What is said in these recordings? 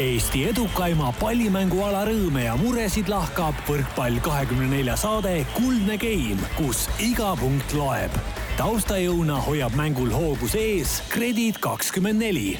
Eesti edukaima pallimänguala rõõme ja muresid lahkab võrkpall kahekümne nelja saade Kuldne Game, kus iga punkt loeb. taustajõuna hoiab mängul hoogus ees Kredit kakskümmend neli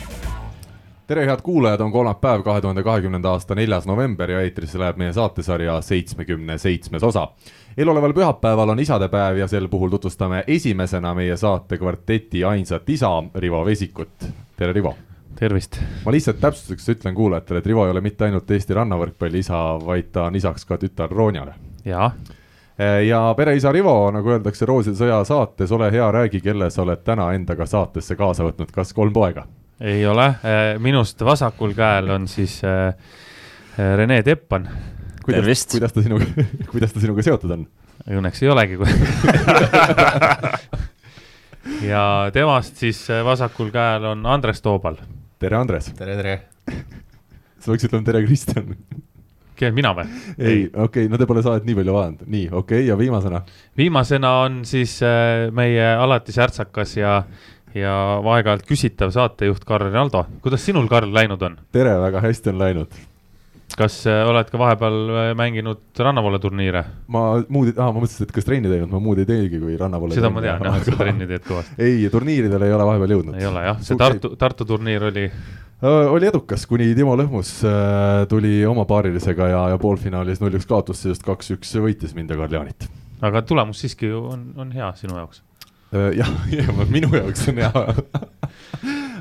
tere, head kuulajad, on kolmapäev, kahe tuhande kahekümnenda aasta neljas november ja eetrisse läheb meie saatesarja seitsmekümne seitsmes osa. eeloleval pühapäeval on isadepäev ja sel puhul tutvustame esimesena meie saate kvarteti ainsat isa, Rivo Vesikut. tere, Rivo! Tervist! ma lihtsalt täpsustuseks ütlen kuulajatele, et Rivo ei ole mitte ainult Eesti rannavõrkpalli isa, vaid ta on isaks ka tütar Roonjale. jaa. ja pereisa Rivo, nagu öeldakse Rooside sõja saates, ole hea, räägi, kelle sa oled täna endaga saatesse kaasa võtnud, kas kolm poega? ei ole, minust vasakul käel on siis äh, Rene Teppan. kuidas, kuidas ta sinuga kuidas ta sinuga seotud on? õnneks ei olegi ja temast siis vasakul käel on Andres Toobal. Tere, Andres. tere, tere. sa võiks ütelda tere, Kristjan. kes, mina või? ei, okei okay,, no te pole saadet nii palju vaadanud, nii, okei okay,, ja viimasena? viimasena on siis äh, meie alati särtsakas ja ja aeg-ajalt küsitav saatejuht Karl Rinaldo, kuidas sinul, Karl, läinud on? tere, väga hästi on läinud. Kas äh, oled ka vahepeal äh, mänginud rannavoole turniire? ma muud, aa, ma mõtlesin, et kas trenni teinud, ma muud ei teegi kui rannavoole. seda ma tean jah, et sa trenni teed kõvasti. ei, turniiridele ei ole vahepeal jõudnud. ei ole jah, see Tartu, Tartu turniir oli oli edukas, kuni Timo Lõhmus äh, tuli oma paarilisega ja, ja poolfinaalis null-üks kaotusse just kaks-üks võitis mind ja Karl Jaanit. aga tulemus siiski on, on hea sinu jaoks jah, minu jaoks on hea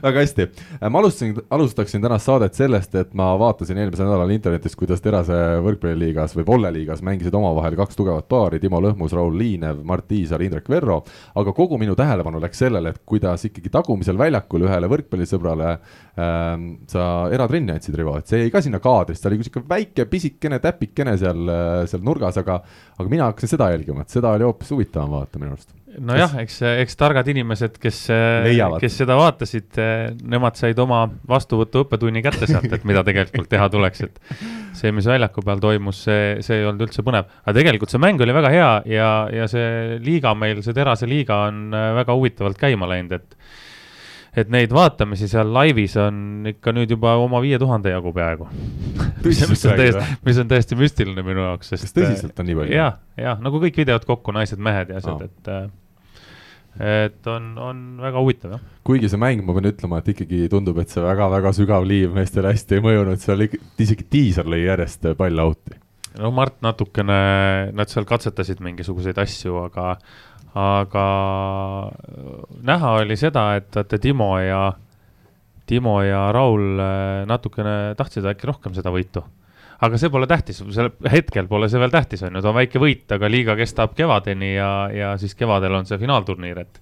väga hästi, äh, ma alustasin, alustaksin tänast saadet sellest, et ma vaatasin eelmisel nädalal internetis, kuidas Terase võrkpalliliigas või volleliigas mängisid omavahel kaks tugevat paari, Timo Lõhmus, Raul Liinev, Mart Tiisar, Indrek Verro. aga kogu minu tähelepanu läks sellele, et kuidas ikkagi tagumisel väljakul ühele võrkpallisõbrale ähm, sa eratrenni andsid, Rivo, et see jäi ka sinna kaadrisse, ta oli sihuke väike pisikene täpikene seal, äh, seal nurgas, aga, aga mina hakkasin seda jälgima, et seda oli hoopis huvitavam vaadata minu arust nojah, eks, eks targad inimesed, kes, kes seda vaatasid, nemad said oma vastuvõtu õppetunni kätte sealt, et mida tegelikult teha tuleks, et see, mis väljaku peal toimus, see, see ei olnud üldse põnev. aga tegelikult see mäng oli väga hea ja, ja see liiga meil, see Terase liiga on väga huvitavalt käima läinud, et et neid vaatamisi seal laivis on ikka nüüd juba oma viie tuhande jagu peaaegu mis on täiesti, mis on täiesti müstiline minu jaoks, sest. kas tõsiselt on nii palju? jah, jah, nagu kõik videod kokku, naised-mehed ja asjad, et äh, et on, on väga huvitav, jah. kuigi see mäng, ma pean ütlema, et ikkagi tundub, et see väga-väga sügav liiv meestele hästi ei mõjunud, seal isegi diisel lõi järjest palle out'i. no Mart natukene, nad seal katsetasid mingisuguseid asju, aga, aga näha oli seda, et vaata Timo ja, Timo ja Raul eh, natukene tahtsid äkki rohkem seda võitu aga see pole tähtis, sel hetkel pole see veel tähtis, on ju, ta on väike võit, aga liiga kestab kevadeni ja, ja siis kevadel on see finaalturniir, et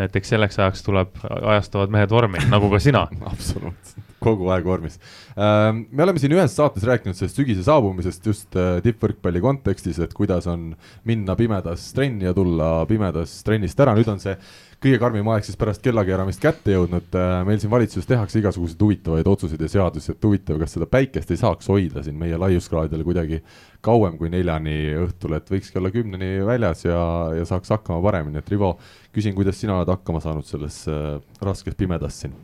et eks selleks ajaks tuleb ajastavad mehed vormi, nagu ka sina. Absoluutselt, kogu aeg vormis. Ähm, me oleme siin ühes saates rääkinud sellest sügise saabumisest just äh, tippvõrkpalli kontekstis, et kuidas on minna pimedas trenni ja tulla pimedas trennist ära, nüüd on see kõige karmim aeg siis pärast kellakeeramist kätte jõudnud. Äh, meil siin valitsuses tehakse igasuguseid huvitavaid otsuseid ja seadusi, et huvitav, kas seda päikest ei saaks hoida siin meie laiuskraadidel kuidagi kauem kui neljani õhtul, et võikski olla kümneni väljas ja, ja saaks hakkama paremini, et Rivo, küsin, kuidas sina oled hakkama saanud selles äh, raskes pimedas siin?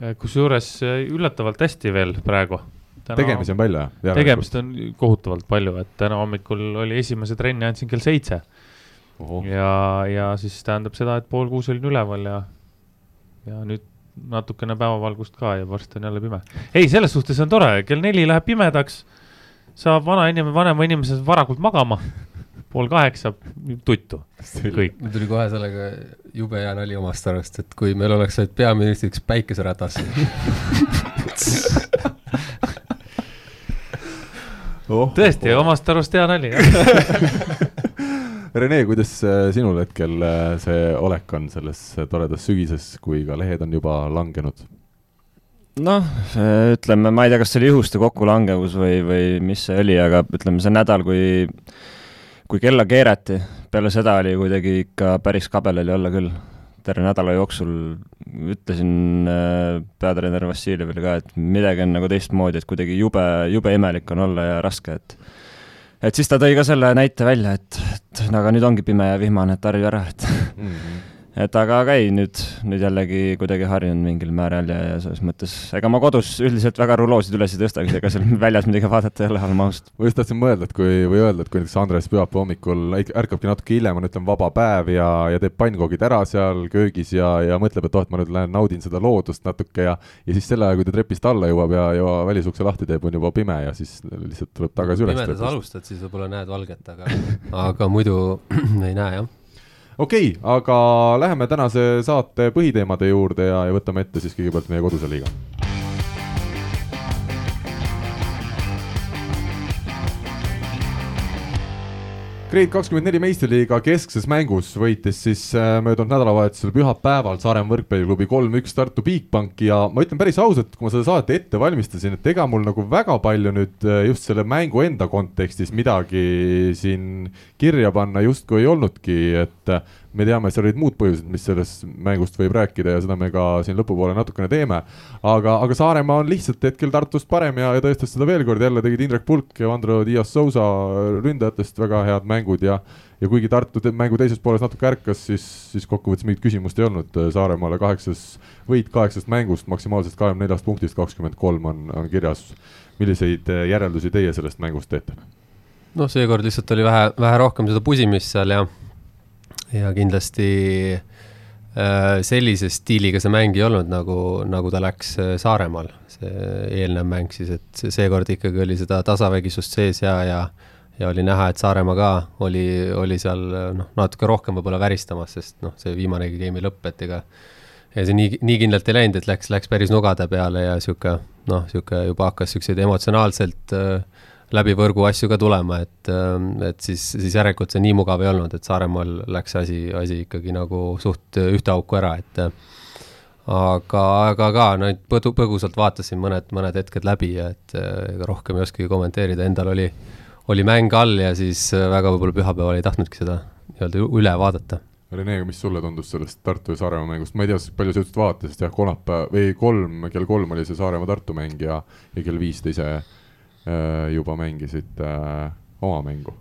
Äh, kusjuures üllatavalt hästi veel praegu. Tegemisi on palju, jah? tegemist on kohutavalt palju, et täna hommikul oli esimese trenni andsin kell seitse. Ja, ja siis tähendab seda, et pool kuus olin üleval ja, ja nüüd natukene päevavalgust ka ja varsti on jälle pime. ei, selles suhtes on tore, kell neli läheb pimedaks, saab vana inimene, vanema inimese varakult magama, pool kaheksa, tuttu, kõik. mul tuli kohe sellega jube hea nali omast arust, et kui meil oleks vaid peaministriks päikeseratas oh, tõesti oh., omast arust hea nali, jah Rene, kuidas äh, sinul hetkel äh, see olek on selles toredas sügises, kui ka lehed on juba langenud? noh, ütleme, ma ei tea, kas see oli juhuste kokkulangevus või, või mis see oli, aga ütleme, see nädal, kui, kui kella keerati, peale seda oli kuidagi ikka päris kabel oli olla küll. terve nädala jooksul ütlesin äh, peatreener Vassiljevile ka, et midagi on nagu teistmoodi, et kuidagi jube, jube imelik on olla ja raske, et et siis ta tõi ka selle näite välja, et, et aga nüüd ongi pime ja vihmane, et harju ära, et mm -hmm. Et aga, aga ei, nüüd, nüüd jällegi kuidagi harjunud mingil määral ja, ja selles mõttes, ega ma kodus üldiselt väga ruloosid üles ei tõstagi, ega seal väljas midagi vaadata ei ole, oleme ausad. ma just tahtsin mõelda, et kui, või öelda, et kui näiteks Andres pühapäeva hommikul ärkabki natuke hiljem, on ütleme vaba päev ja, ja teeb pannkoogid ära seal köögis ja, ja mõtleb, et oh, et ma nüüd lähen naudin seda loodust natuke ja ja siis selle aja, kui ta trepist alla jõuab ja, ja välisukse lahti teeb, on juba pime ja siis lihtsalt tuleb tagasi üles. pimedas alustad, siis võib-olla näed valget, aga aga muidu ei näe, jah okei okay,, aga läheme tänase saate põhiteemade juurde ja, ja võtame ette siis kõigepealt meie koduse liiga Grade kakskümmend neli meistriliiga keskses mängus võitis siis äh, möödunud nädalavahetusel pühapäeval Saaremaa võrkpalliklubi kolm-üks Tartu Bigbanki ja ma ütlen päris ausalt, kui ma seda saadet ette valmistasin, et ega mul nagu väga palju nüüd äh, just selle mängu enda kontekstis midagi siin kirja panna justkui ei olnudki, et me teame, seal olid muud põhjused, mis sellest mängust võib rääkida ja seda me ka siin lõpupoole natukene teeme. aga, aga Saaremaa on lihtsalt hetkel Tartust parem ja, ja tõestas seda veel kord, jälle tegid Indrek Pulk ja Andro Dias Sousa ründajatest väga head mängud ja ja kuigi Tartu te mängu teises pooles natuke ärkas, siis, siis kokkuvõttes mingit küsimust ei olnud, Saaremaale kaheksas võit kaheksast mängust, maksimaalsest kahekümne neljast punktist kakskümmend kolm on, on kirjas. milliseid järeldusi teie sellest mängust teete? noh, seekord lihtsalt oli vähe, vähe rohkem seda pusimist seal ja ja kindlasti äh, sellise stiiliga see mäng ei olnud, nagu, nagu ta läks äh, Saaremaal, see eelnev mäng siis, et seekord ikkagi oli seda tasavägisust sees ja, ja ja oli näha, et Saaremaa ka oli, oli seal noh, natuke rohkem võib-olla väristamas, sest noh, see viimanegi game'i lõpp, et ega ja see nii, nii kindlalt ei läinud, et läks, läks päris nugade peale ja sihuke noh, sihuke juba hakkas siukseid emotsionaalselt äh, läbi võrgu asju ka tulema, et, ähm, et siis, siis järelikult see nii mugav ei olnud, et Saaremaal läks asi, asi ikkagi nagu suht ühte auku ära, et aga, aga ka no põdu, põgusalt vaatasin mõned, mõned hetked läbi ja et ega rohkem ei oskagi kommenteerida, endal oli, oli mäng all ja siis väga võib-olla pühapäeval ei tahtnudki seda nii-öelda üle vaadata. Rene, mis sulle tundus sellest Tartu ja Saaremaa mängust, ma ei tea, palju sa üldse vaatasid, jah, kolmapäev või kolm, kell kolm oli see Saaremaa-Tartu mäng ja, ja kell viis te ise Äh, juba mängisid äh, oma mängu?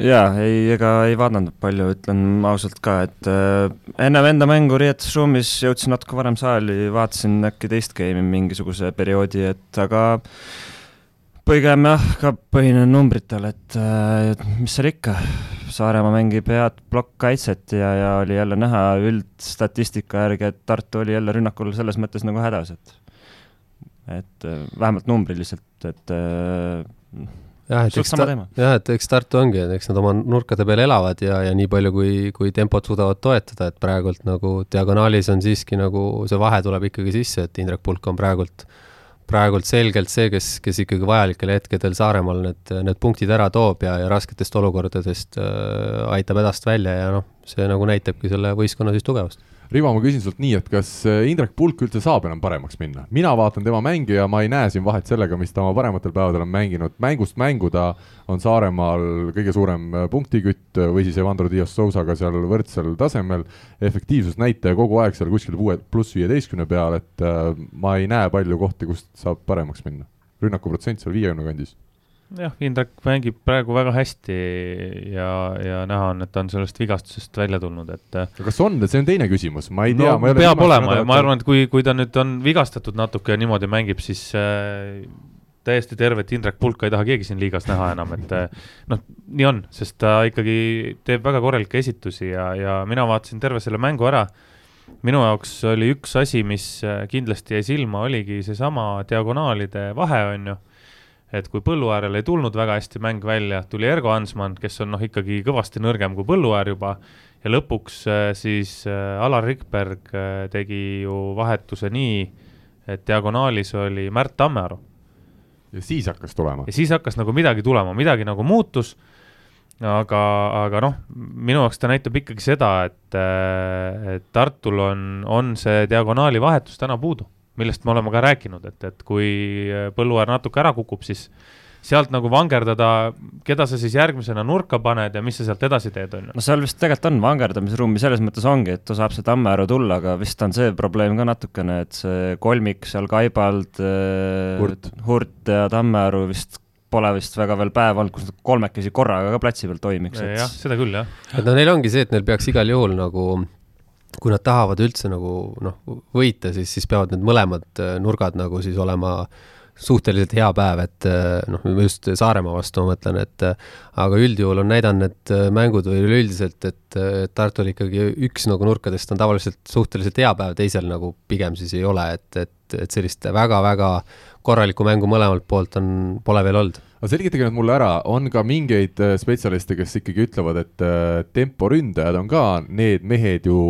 jaa, ei, ega ei vaadanud palju, ütlen ausalt ka, et äh, ennem enda mängu riietusruumis jõudsin natuke varem saali, vaatasin äkki teist game'i mingisuguse perioodi, et aga pigem jah, ka põhinen numbritel, et äh, mis seal ikka, Saaremaa mängib head plokkkaitset ja, ja oli jälle näha üldstatistika järgi, et Tartu oli jälle rünnakul selles mõttes nagu hädas, et et äh, vähemalt numbriliselt, et äh, jah, et eks ta, jah, et eks Tartu ongi, et eks nad oma nurkade peal elavad ja, ja nii palju, kui, kui tempot suudavad toetada, et praegult nagu diagonaalis on siiski nagu see vahe tuleb ikkagi sisse, et Indrek Pulk on praegult, praegult selgelt see, kes, kes ikkagi vajalikel hetkedel Saaremaal need, need punktid ära toob ja, ja rasketest olukordadest äh, aitab hädast välja ja noh, see nagu näitabki selle võistkonna siis tugevust Rivo, ma küsin sult nii, et kas äh, Indrek Pulk üldse saab enam paremaks minna? mina vaatan tema mänge ja ma ei näe siin vahet sellega, mis ta oma parematel päevadel on mänginud, mängust mängu ta on Saaremaal kõige suurem äh, punktikütt või siis Evandro Dias Sousaga seal võrdsel tasemel, efektiivsusnäitaja kogu aeg seal kuskil kuue pluss viieteistkümne peal, et äh, ma ei näe palju kohti, kust saab paremaks minna. rünnakuprotsent seal viiekümne kandis jah, Indrek mängib praegu väga hästi ja, ja näha on, et ta on sellest vigastusest välja tulnud, et. Äh, kas on, see on teine küsimus, ma ei tea no,. peab olema ja ma arvan, et kui, kui ta nüüd on vigastatud natuke ja niimoodi mängib, siis äh, täiesti tervet Indrek Pulka ei taha keegi siin liigas näha enam, et äh, noh, nii on, sest ta ikkagi teeb väga korralikke esitusi ja, ja mina vaatasin terve selle mängu ära minu jaoks oli üks asi, mis äh, kindlasti jäi silma, oligi seesama diagonaalide vahe, on ju et kui Põlluäärel ei tulnud väga hästi mäng välja, tuli Ergo Hansmann, kes on noh, ikkagi kõvasti nõrgem kui Põlluäär juba, ja lõpuks äh, siis äh, Alar Rikberg äh, tegi ju vahetuse nii, et diagonaalis oli Märt Tammearu. ja siis hakkas tulema? ja siis hakkas nagu midagi tulema, midagi nagu muutus, aga, aga noh, minu jaoks ta näitab ikkagi seda, et, et Tartul on, on see diagonaali vahetus täna puudu millest me oleme ka rääkinud, et, et kui Põlluaar natuke ära kukub, siis sealt nagu vangerdada, keda sa siis järgmisena nurka paned ja mis sa sealt edasi teed, on ju. no seal vist tegelikult on vangerdamisruumi, selles mõttes ongi, et ta saab see Tammääru tulla, aga vist on see probleem ka natukene, et see kolmik seal Kaibald, Hurt. Hurt ja Tammääru vist pole vist väga veel päev olnud, kus nad kolmekesi korraga ka platsi peal toimiks. jah, seda küll, jah. et no neil ongi see, et neil peaks igal juhul nagu kui nad tahavad üldse nagu noh, võita, siis, siis peavad need mõlemad nurgad nagu siis olema suhteliselt hea päev, et noh, just Saaremaa vastu ma mõtlen, et aga üldjuhul on näidanud need mängud või üleüldiselt, et Tartul ikkagi üks nagu nurkadest on tavaliselt suhteliselt hea päev, teisel nagu pigem siis ei ole, et, et, et sellist väga-väga korralikku mängu mõlemalt poolt on, pole veel olnud aga selgitage nüüd mulle ära, on ka mingeid äh, spetsialiste, kes ikkagi ütlevad, et äh, temporündajad on ka need mehed ju,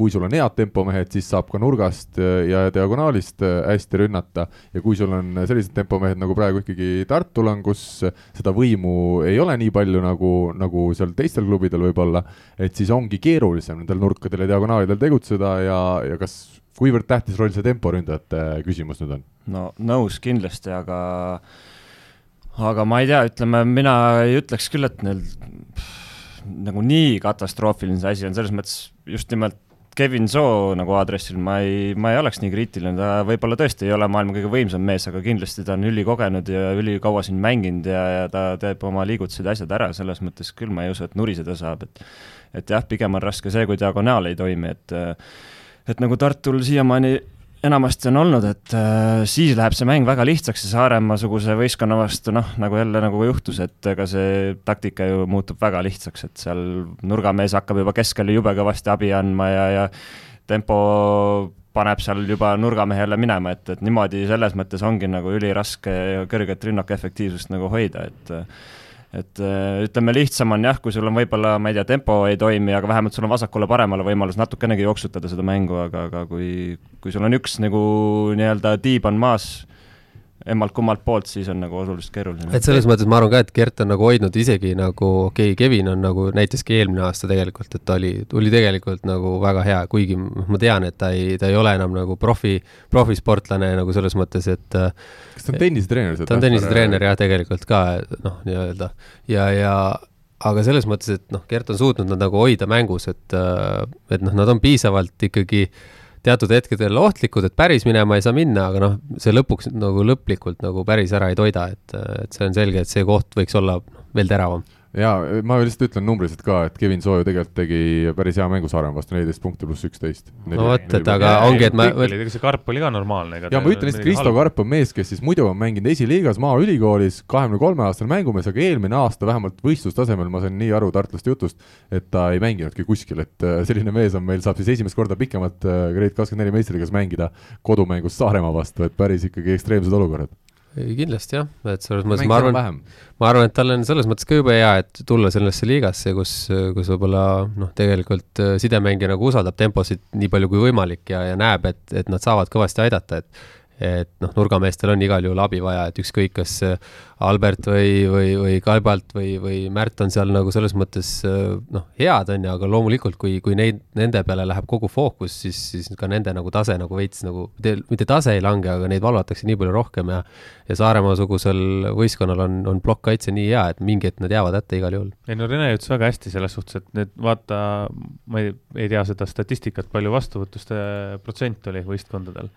kui sul on head tempomehed, siis saab ka nurgast äh, ja diagonaalist hästi rünnata ja kui sul on sellised tempomehed nagu praegu ikkagi Tartul on, kus seda võimu ei ole nii palju nagu, nagu seal teistel klubidel võib-olla, et siis ongi keerulisem nendel nurkadel ja diagonaalidel tegutseda ja, ja kas kuivõrd tähtis roll see temporündajate küsimus nüüd on? no nõus kindlasti, aga aga ma ei tea, ütleme, mina ei ütleks küll, et neil nagu nii katastroofiline see asi on, selles mõttes just nimelt Kevin Soo nagu aadressil ma ei, ma ei oleks nii kriitiline, ta võib-olla tõesti ei ole maailma kõige võimsam mees, aga kindlasti ta on ülikogenud ja ülikaua siin mänginud ja, ja ta teeb oma liigutused ja asjad ära, selles mõttes küll ma ei usu, et nuriseda saab, et et jah, pigem on raske see, kui diagonaal ei toimi, et et nagu Tartul siiamaani enamasti on olnud, et äh, siis läheb see mäng väga lihtsaks ja Saaremaa-suguse võistkonna vastu noh, nagu jälle nagu juhtus, et ega see taktika ju muutub väga lihtsaks, et seal nurgamees hakkab juba keskel jube kõvasti abi andma ja, ja tempo paneb seal juba nurgamehele minema, et, et niimoodi selles mõttes ongi nagu üliraske kõrget rünnaku efektiivsust nagu hoida, et et äh, ütleme, lihtsam on jah, kui sul on võib-olla, ma ei tea, tempo ei toimi, aga vähemalt sul on vasakule-paremale võimalus natukenegi jooksutada seda mängu, aga, aga kui, kui sul on üks nagu nii-öelda tiib on maas, emmalt-kummalt poolt, siis on nagu oluliselt keeruline. et selles mõttes ma arvan ka, et Gert on nagu hoidnud isegi nagu, okei okay,, Kevin on nagu näitaski eelmine aasta tegelikult, et ta oli, oli tegelikult nagu väga hea, kuigi ma tean, et ta ei, ta ei ole enam nagu profi, profisportlane nagu selles mõttes, et kas ta on tennisetreener? ta on tennisetreener jah, tegelikult ka noh, nii-öelda ja, ja aga selles mõttes, et noh, Gert on suutnud nad nagu hoida mängus, et, et noh, nad on piisavalt ikkagi äh, teatud hetkedel ohtlikud, et päris minema ei saa minna, aga noh, see lõpuks nagu lõplikult nagu päris ära ei toida, et, et see on selge, et see koht võiks olla veel teravam jaa, ma lihtsalt ütlen numbriliselt ka, et Kevin Sooju tegelikult tegi päris hea mängu Saaremaa vastu, neliteist punkti pluss üksteist. no vot, et aga ongi, et ma ega see Karp oli ka normaalne. jaa, ma ütlen lihtsalt, Kristo Karp on mees, kes siis muidu on mänginud esiliigas Maaülikoolis, kahekümne kolme aastane mängumees, aga eelmine aasta vähemalt võistlustasemel, ma sain nii aru Tartlaste jutust, et ta ei mänginudki kuskil, et äh, selline mees on meil, saab siis esimest korda pikemat äh, Grade kakskümmend neli meistriliigas mängida kodumängus Saaremaa vastu, et päris ikkagi ekstreemsed olukorrad ei kindlasti jah, et selles mõttes ma arvan, ma arvan, et tal on selles mõttes ka jube hea, et tulla sellesse liigasse, kus, kus võib-olla noh, tegelikult äh, sidemängija nagu usaldab temposid nii palju kui võimalik ja, ja näeb, et, et nad saavad kõvasti aidata, et et noh, nurgameestel on igal juhul abi vaja, et ükskõik, kas Albert või, või, või Kalbalt või, või Märt on seal nagu selles mõttes noh, head on ju, aga loomulikult, kui, kui neid, nende peale läheb kogu fookus, siis, siis ka nende nagu tase nagu veits nagu, mitte tase ei lange, aga neid valvatakse nii palju rohkem ja ja Saaremaa-sugusel võistkonnal on, on plokkkaitse nii hea, et mingi hetk nad jäävad hätta igal juhul. ei no Rene ütles väga hästi selles suhtes, et need vaata, ma ei, ei tea seda statistikat, palju vastuvõtuste protsent oli võistkondadel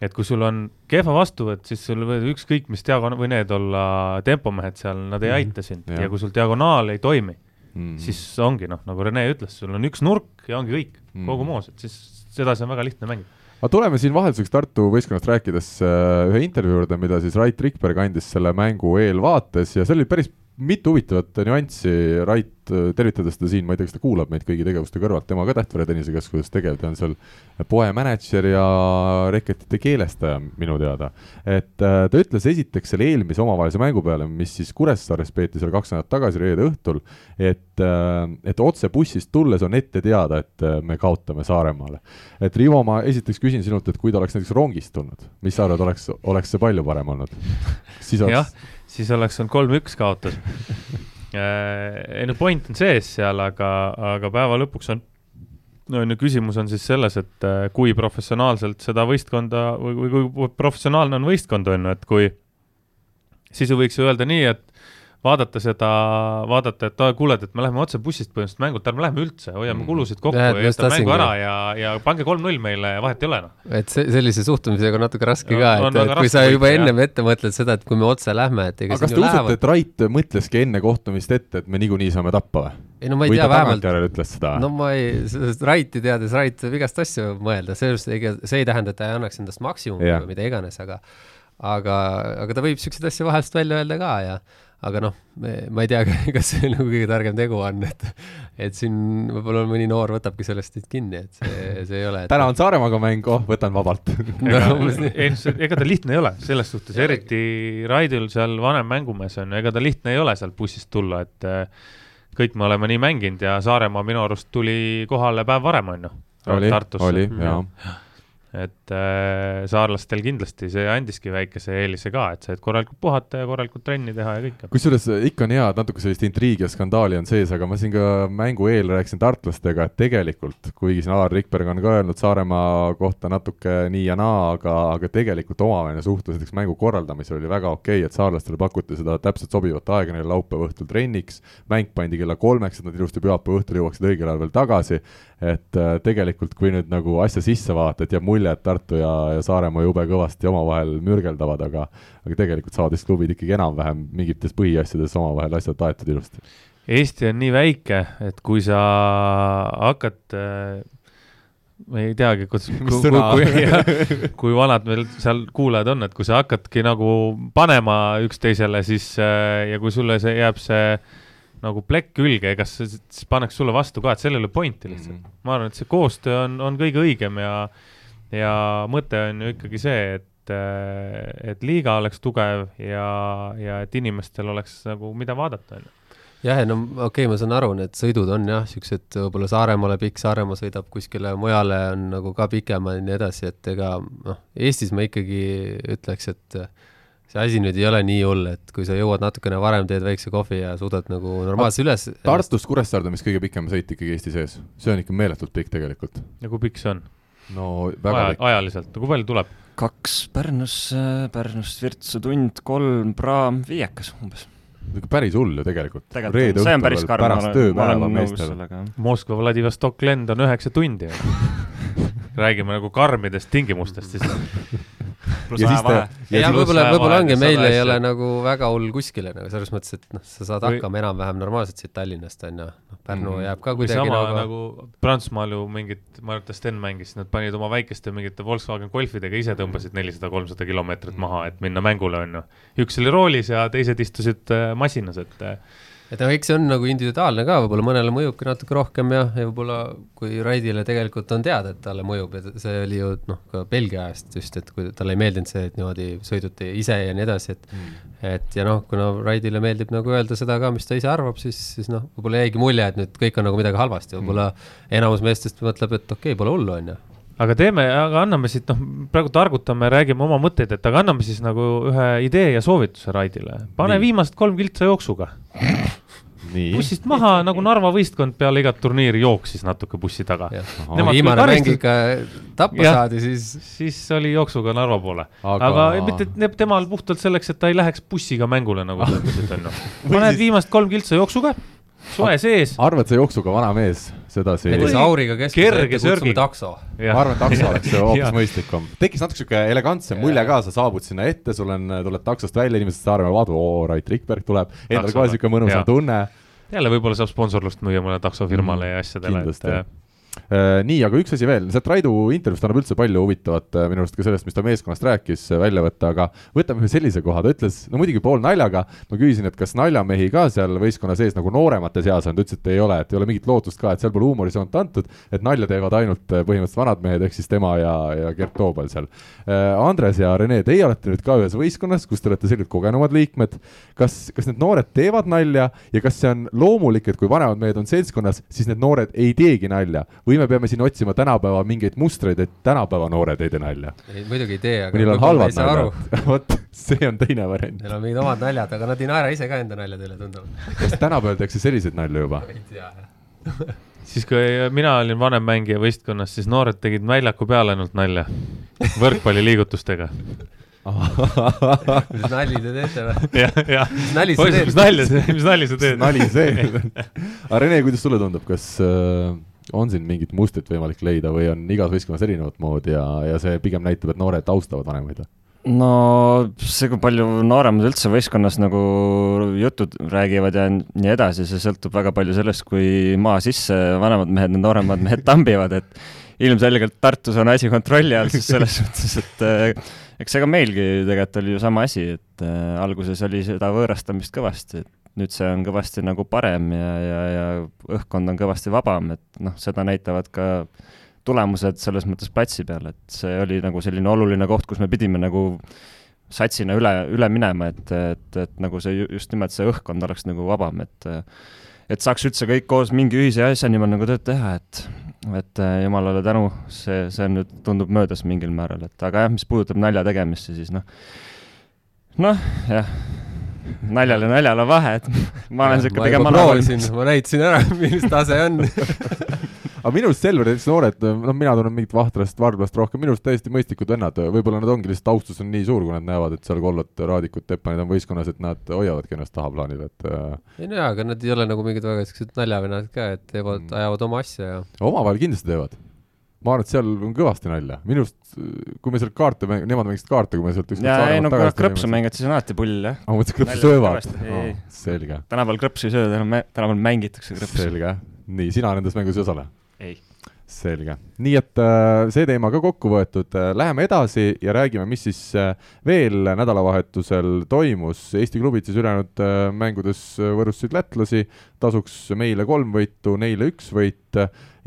et kui sul on kehva vastuvõtt, siis sul võib ükskõik mis diagonaal või need olla tempomehed seal, nad ei mm -hmm. aita sind ja. ja kui sul diagonaal ei toimi mm, -hmm. siis ongi noh, nagu Rene ütles, sul on üks nurk ja ongi kõik mm, -hmm. kogu moos, et siis sedasi on väga lihtne mängida aga tuleme siin vahelduseks Tartu võistkonnast rääkides äh, ühe intervjuu juurde, mida siis Rait Rikberg andis selle mängu eelvaates ja see oli päris mitu huvitavat nüanssi, Rait, tervitades teda siin, ma ei tea, kas ta kuulab meid kõigi tegevuste kõrvalt, tema ka Tähtvere tennisekeskuses tegev, ta on seal poemänedžer ja reketite keelestaja minu teada. et äh, ta ütles esiteks selle eelmise omavahelise mängu peale, mis siis Kuressaares peeti seal kaks nädalat tagasi reede õhtul, et äh,, et otse bussist tulles on ette teada, et äh, me kaotame Saaremaale. et Rivo, ma esiteks küsin sinult, et kui ta oleks näiteks rongist tulnud, mis sa arvad, oleks, oleks see palju parem olnud? siis oleks siis oleks olnud kolm-üks kaotus. Äh, ei no point on sees seal, aga, aga päeva lõpuks on, no on ju, küsimus on siis selles, et äh, kui professionaalselt seda võistkonda või, või kui professionaalne on võistkond, on ju, et kui siis ju võiks ju öelda nii, et vaadata seda, vaadata, et kuuled, et me läheme otse bussist põhimõtteliselt mängult, ärme lähme üldse, hoiame mm. kulusid kokku ja, jätame mängu ära ja, ja pange kolm-null meile ja vahet ei ole noh. et see, sellise suhtumisega on natuke raske ja, ka, et, et kui sa juba ennem ette mõtled seda, et kui me otse lähme, et ega aga kas te usute, et Rait mõtleski enne kohtumist ette, et me niikuinii saame tappa või? ei no ma ei või tea, vähemalt. ütles seda? no ma ei, sellest Raiti teades, Rait võib igast asju mõelda, sellest ega see ei tähenda, et ta ei annaks endast maksimumi või mida iganes, aga aga, aga ta võib niisuguseid asju vahest välja öelda ka ja aga noh, ma ei tea, kas see nagu kõige targem tegu on, et et siin võib-olla mõni noor võtabki sellest nüüd kinni, et see, see ei ole et... täna on Saaremaaga mäng, oh, võtan vabalt. No, ei, ega ta lihtne ei ole, selles suhtes, eriti Raidil seal vanem mängumees on ju, ega ta lihtne ei ole sealt bussist tulla, et äh, kõik me oleme nii mänginud ja Saaremaa minu arust tuli kohale päev varem, on ju. oli, oli, jaa. Et äh, saarlastel kindlasti see andiski väikese eelise ka, et said korralikult puhata ja korralikult trenni teha ja kõike. kusjuures ikka on hea, et natuke sellist intriigi ja skandaali on sees, aga ma siin ka mängu eel rääkisin tartlastega, et tegelikult, kuigi siin Alar Rikberg on ka öelnud Saaremaa kohta natuke nii ja naa, aga, aga tegelikult omavaheline suhtlus näiteks mängu korraldamisel oli väga okei okay,, et saarlastele pakuti seda täpselt sobivat aega neile laupäeva õhtul trenniks, mäng pandi kella kolmeks, et nad ilusti pühapäeva õhtul jõuaksid õigel ajal veel tagasi, et äh, tegelikult kui nüüd nagu asja sisse vaadata, et jääb mulje, et Tartu ja, ja Saaremaa jube kõvasti omavahel mürgeldavad, aga aga tegelikult saavad vist klubid ikkagi enam-vähem mingites põhiasjades omavahel asjad aetud ilusti. Eesti on nii väike, et kui sa hakkad äh, ma ei teagi, kus, kui, kui, kui vanad meil seal kuulajad on, et kui sa hakkadki nagu panema üksteisele, siis äh, ja kui sulle see jääb see nagu plekk külge, kas siis pannakse sulle vastu ka, et sellel ei ole pointi lihtsalt mm. -hmm. ma arvan, et see koostöö on, on kõige õigem ja, ja mõte on ju ikkagi see, et, et liiga oleks tugev ja, ja et inimestel oleks nagu, mida vaadata, on ju jah, no okei okay,, ma saan aru, need sõidud on jah, niisugused võib-olla Saaremaale pikk, Saaremaa sõidab kuskile mujale, on nagu ka pikemad ja nii edasi, et ega noh, Eestis ma ikkagi ütleks, et see asi nüüd ei ole nii hull, et kui sa jõuad natukene varem, teed väikse kohvi ja suudad nagu normaalselt üles Tartust Kuressaarde, mis kõige pikem sõit ikkagi Eesti sees, see on ikka meeletult pikk tegelikult. ja kui pikk see on? No väga Aja, pikk. ajaliselt, kui palju tuleb? kaks Pärnusse, Pärnust Virtsu tund, kolm praam, viiekas umbes päris hull ju tegelikult. tegelikult see on päris karm, pärast tööpäeva meestel. Moskva Vladivostok lend on üheksa tundi räägime nagu karmidest tingimustest siis pluss ajavahe. ja võib-olla, võib-olla ongi, meil ei ole nagu väga hull kuskile nagu selles mõttes, et noh, sa saad või... hakkama enam-vähem normaalselt siit Tallinnast, on ju, noh, Pärnu mm. jääb ka kuidagi sama nagu, nagu Prantsusmaal ju mingid, ma arvan, et Sten mängis, nad panid oma väikeste mingite Volkswagen Golfidega ise tõmbasid nelisada, kolmsada kilomeetrit maha, et minna mängule, on ju. üks oli roolis ja teised istusid äh, masinas, et äh, et noh, eks see on nagu individuaalne ka, võib-olla mõnele mõjubki natuke rohkem ja, ja võib-olla kui Raidile tegelikult on teada, et talle mõjub ja see oli ju noh, ka Belgia ajast just, et kui talle ei meeldinud see, et niimoodi sõiduti ise ja nii edasi, et mm. et ja noh, kuna Raidile meeldib nagu öelda seda ka, mis ta ise arvab, siis, siis noh, võib-olla jäigi mulje, et nüüd kõik on nagu midagi halvasti, võib-olla mm. enamus meestest mõtleb, et okei okay,, pole hullu, on ju aga teeme, aga anname siit, noh, praegu targutame, räägime oma mõtteid, et aga anname siis nagu ühe idee ja soovituse Raidile. pane Nii. viimased kolm kiltsa jooksuga bussist maha, nagu Narva võistkond peale igat turniiri jooksis natuke bussi taga. viimane mäng ikka tappa ja, saadi, siis. siis oli jooksuga Narva poole. aga, aga mitte temal puhtalt selleks, et ta ei läheks bussiga mängule, nagu sa ütlesid, on ju. paned viimased kolm kiltsa jooksuga soe sees. arvad sa jooksuga vana mees sedasi? näiteks Auriga keskmise kutsume takso. ma arvan, et takso oleks hoopis mõistlikum. tekkis natuke sihuke elegantsem mulje ka, sa saabud sinna ette, sul on, tuled taksost välja, inimesed Saaremaal vaatavad, oo, Rait Rikberg tuleb, endal kohe sihuke mõnusam tunne. jälle võib-olla saab sponsorlust müüa mõnele taksofirmale mm, ja asjadele, et nii, aga üks asi veel, sealt Raidu intervjuust annab üldse palju huvitavat äh, minu arust ka sellest, mis ta meeskonnast rääkis, äh, välja võtta, aga võtame ühe sellise koha, ta ütles, no muidugi pool naljaga, ma küsisin, et kas naljamehi ka seal võistkonna sees nagu nooremate seas on, ta ütles, et ei ole, et ei ole mingit lootust ka, et seal pole huumorisoont antud, et nalja teevad ainult põhimõtteliselt vanad mehed, ehk siis tema ja, ja Gert Toobal seal. Andres ja Rene, teie olete nüüd ka ühes võistkonnas, kus te olete selgelt kogenumad liikmed, kas, kas need noored teevad nalja ja kas see on loomulik, et kui vanemad mehed on seltskonnas, siis need noored ei teegi nalja või me peame siin otsima tänapäeva mingeid mustreid, et tänapäeva noored ei tee nalja? ei, muidugi ei tee, aga neil on halvad naljad, vot see on teine variant. Neil on mingid omad naljad, aga nad ei naera ise ka enda naljade üle, tundub. kas tänapäeval tehakse selliseid nalju juba? ei tea, jah siis, kui mina olin vanem mängija võistkonnas, siis noored tegid väljaku peal ainult nalja, võrkpalliliigutustega mis nalja te teete või? jah, jah. mis nali sa teed? mis nalja sa, mis nalja sa teed? nali see. aga Rene, kuidas sulle tundub, kas äh, on siin mingit mustrit võimalik leida või on igas võistkonnas erinevat moodi ja, ja see pigem näitab, et noored austavad vanemaid? no see, kui palju nooremad üldse võistkonnas nagu jutud räägivad ja nii edasi, see sõltub väga palju sellest, kui maa sisse vanemad mehed, need nooremad mehed tambivad, et ilmselgelt Tartus on asi kontrolli all, siis selles suhtes, et äh, eks ega meilgi tegelikult oli ju sama asi, et äh, alguses oli seda võõrastamist kõvasti, et nüüd see on kõvasti nagu parem ja, ja, ja õhkkond on kõvasti vabam, et noh, seda näitavad ka tulemused selles mõttes platsi peal, et see oli nagu selline oluline koht, kus me pidime nagu satsina üle, üle minema, et, et, et nagu see just nimelt see õhkkond oleks nagu vabam, et et saaks üldse kõik koos mingi ühise asja nimel nagu tööd teha, et et äh, jumalale tänu, see, see nüüd tundub möödas mingil määral, et aga jah, mis puudutab nalja tegemist, siis noh, noh, jah, naljal ja naljal on vahe, et ma olen siuke pigem proovisin, ma näitasin ära, millist tase on. Aga minu arust Selveri näiteks noored, noh, mina tunnen mingit Vahtrast, Varblast rohkem, minu arust täiesti mõistlikud vennad, võib-olla nad ongi lihtsalt austus on nii suur, kui nad näevad, et seal Kollot, Raadikut, Teppanid on võistkonnas, et nad hoiavadki ennast tahaplaanil, et äh, ei no jaa, aga nad ei ole nagu mingid väga siuksed naljavennad ka, et teevad mm., ajavad oma asja ja omavahel kindlasti teevad ma arvan, et seal on kõvasti nalja, minu arust kui me sealt kaarte mäng-, nemad mängisid kaarte, kui me sealt ükskord jaa, ei no kui krõpsu mängivad, siis on alati pull, jah. aa, mõtlesin, krõpsu söövad. Oh, selge. tänapäeval krõpsu ei söö, tänapäeval mängitakse krõpsu. selge, nii, sina nendes mängus ei osale? ei selge, nii et äh, see teema ka kokku võetud, äh, läheme edasi ja räägime, mis siis äh, veel nädalavahetusel toimus, Eesti klubid siis ülejäänud mängudes võõrustasid lätlasi, tasuks meile kolm võitu, neile üks võit.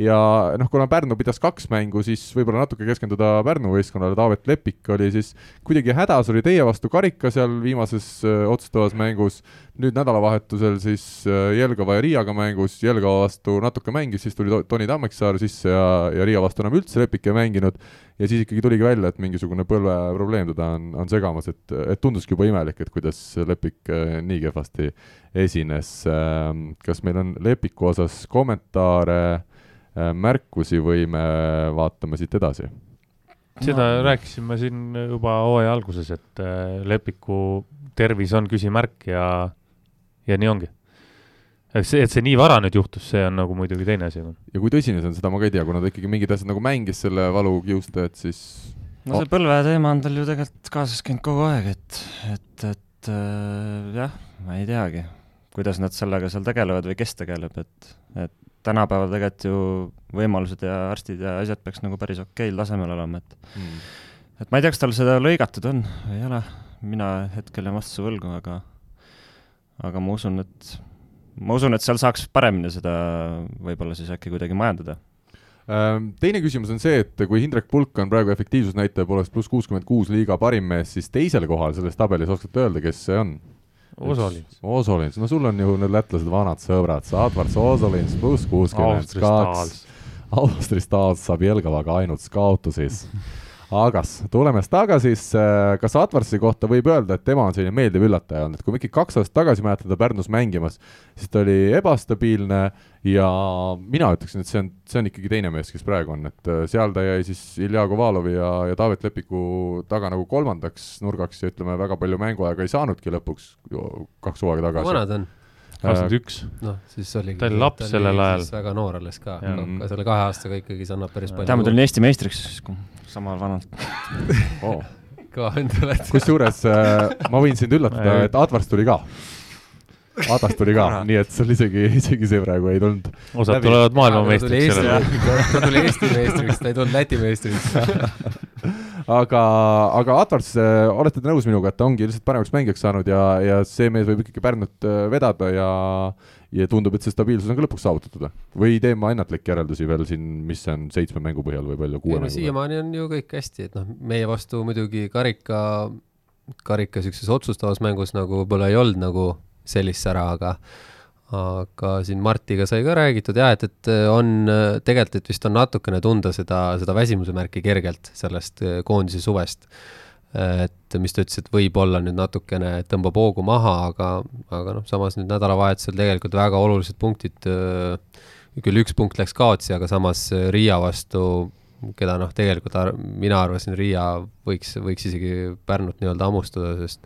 Ja noh, kuna Pärnu pidas kaks mängu, siis võib-olla natuke keskenduda Pärnu võistkonnale, Taavet Lepik oli siis kuidagi hädas, oli teie vastu karika seal viimases otsustavas mängus, nüüd nädalavahetusel siis Jelgava ja Riiaga mängus, Jelgava vastu natuke mängis, siis tuli Toni Tammeksaar sisse ja, ja Riia vastu enam üldse Lepik ei mänginud, ja siis ikkagi tuligi välja, et mingisugune põlveprobleem teda on, on segamas, et, et tunduski juba imelik, et kuidas Lepik äh, nii kehvasti esines. Ähm, kas meil on Lepiku osas kommentaare Äh, märkusi või me vaatame siit edasi? seda no. rääkisime siin juba hooaja alguses, et äh, Lepiku tervis on küsimärk ja, ja nii ongi. See, et see nii vara nüüd juhtus, see on nagu muidugi teine asi. ja kui tõsine see on, seda ma ka ei tea, kuna ta ikkagi mingid asjad nagu mängis selle valukiuste, et siis no see põlve teema on tal ju tegelikult kaasas käinud kogu aeg, et, et, et äh, jah, ma ei teagi, kuidas nad sellega seal tegelevad või kes tegeleb, et, et tänapäeval tegelikult ju võimalused ja arstid ja asjad peaks nagu päris okeil tasemel olema, et mm. et ma ei tea, kas tal seda lõigatud on või ei ole, mina hetkel jään vastuse võlgu, aga aga ma usun, et ma usun, et seal saaks paremini seda võib-olla siis äkki kuidagi majandada ehm, Teine küsimus on see, et kui Hindrek Pulk on praegu efektiivsusnäitaja poolest pluss kuuskümmend kuus liiga parim mees, siis teisel kohal selles tabelis oskate öelda, kes see on? Osolins. Osolins, no sul on ju need lätlased vanad sõbrad, Advars Osolins pluss kuuskümmend kaks. Austris Taals saab Jelgavaga ainult skaotusis Agas, tuleme tagasi, äh, kas Atvarsi kohta võib öelda, et tema on selline meeldiv üllataja olnud, et kui me ikkagi kaks aastat tagasi mäletame teda Pärnus mängimas, siis ta oli ebastabiilne ja mina ütleksin, et see on, see on ikkagi teine mees, kes praegu on, et äh, seal ta jäi siis Ilja Kovalovi ja, ja Taavet Lepiku taga nagu kolmandaks nurgaks ja ütleme, väga palju mänguaega ei saanudki lõpuks kaks hooaega tagasi. vana ta on? Kakskümmend üks. noh, siis oligi. ta oli laps sellel ajal. väga noor alles ka, ka selle kahe aastaga ikkagi see annab päris palju. tead, ma tulin Eesti meistriks samal vanalt oh. kõva vend oled. kusjuures äh, ma võin sind üllatada, et Advars tuli ka. Advars tuli ka, nii et sul isegi, isegi see praegu ei tulnud. osad tulevad maailmameistriks sellel ajal. ta tuli Eesti meistriks, ta ei tulnud Läti meistriks aga, aga Advars, äh, olete te nõus minuga, et ta ongi lihtsalt paremaks mängijaks saanud ja, ja see mees võib ikkagi Pärnut äh, vedada ja ja tundub, et see stabiilsus on ka lõpuks saavutatud või teen ma ennatlikke järeldusi veel siin, mis on seitsme mängu põhjal või palju, kuue mängu põhjal? siiamaani on ju kõik hästi, et noh, meie vastu muidugi karika, karika niisuguses otsustavas mängus nagu võib-olla ei olnud nagu sellist sära, aga aga siin Martiga sai ka räägitud jah, et, et on tegelikult, et vist on natukene tunda seda, seda väsimuse märki kergelt sellest eh, koondise suvest. et mis ta ütles, et võib-olla nüüd natukene tõmbab hoogu maha, aga, aga noh, samas nüüd nädalavahetusel tegelikult väga olulised punktid, küll üks punkt läks kaotsi, aga samas Riia vastu keda noh, tegelikult ar mina arvasin, Riia võiks, võiks isegi Pärnut nii-öelda hammustada, sest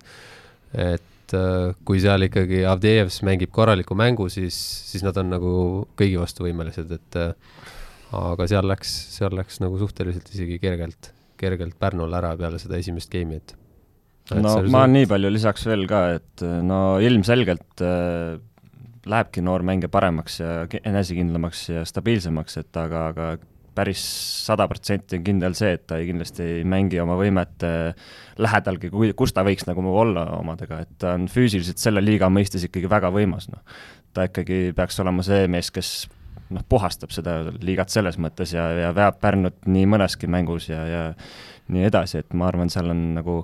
et äh, kui seal ikkagi Avdejevs mängib korraliku mängu, siis, siis nad on nagu kõigi vastu võimelised, et äh, aga seal läks, seal läks nagu suhteliselt isegi kergelt, kergelt Pärnul ära peale seda esimest game'i, et no ma nii palju lisaks veel ka, et no ilmselgelt äh, lähebki noor mängija paremaks ja enesekindlamaks ja stabiilsemaks, et aga, aga päris sada protsenti on kindel see, et ta ei, kindlasti ei mängi oma võimete lähedalgi, kui, kus ta võiks nagu olla omadega, et ta on füüsiliselt selle liiga mõistes ikkagi väga võimas, noh. ta ikkagi peaks olema see mees, kes noh, puhastab seda liigat selles mõttes ja, ja veab Pärnut nii mõneski mängus ja, ja nii edasi, et ma arvan, seal on nagu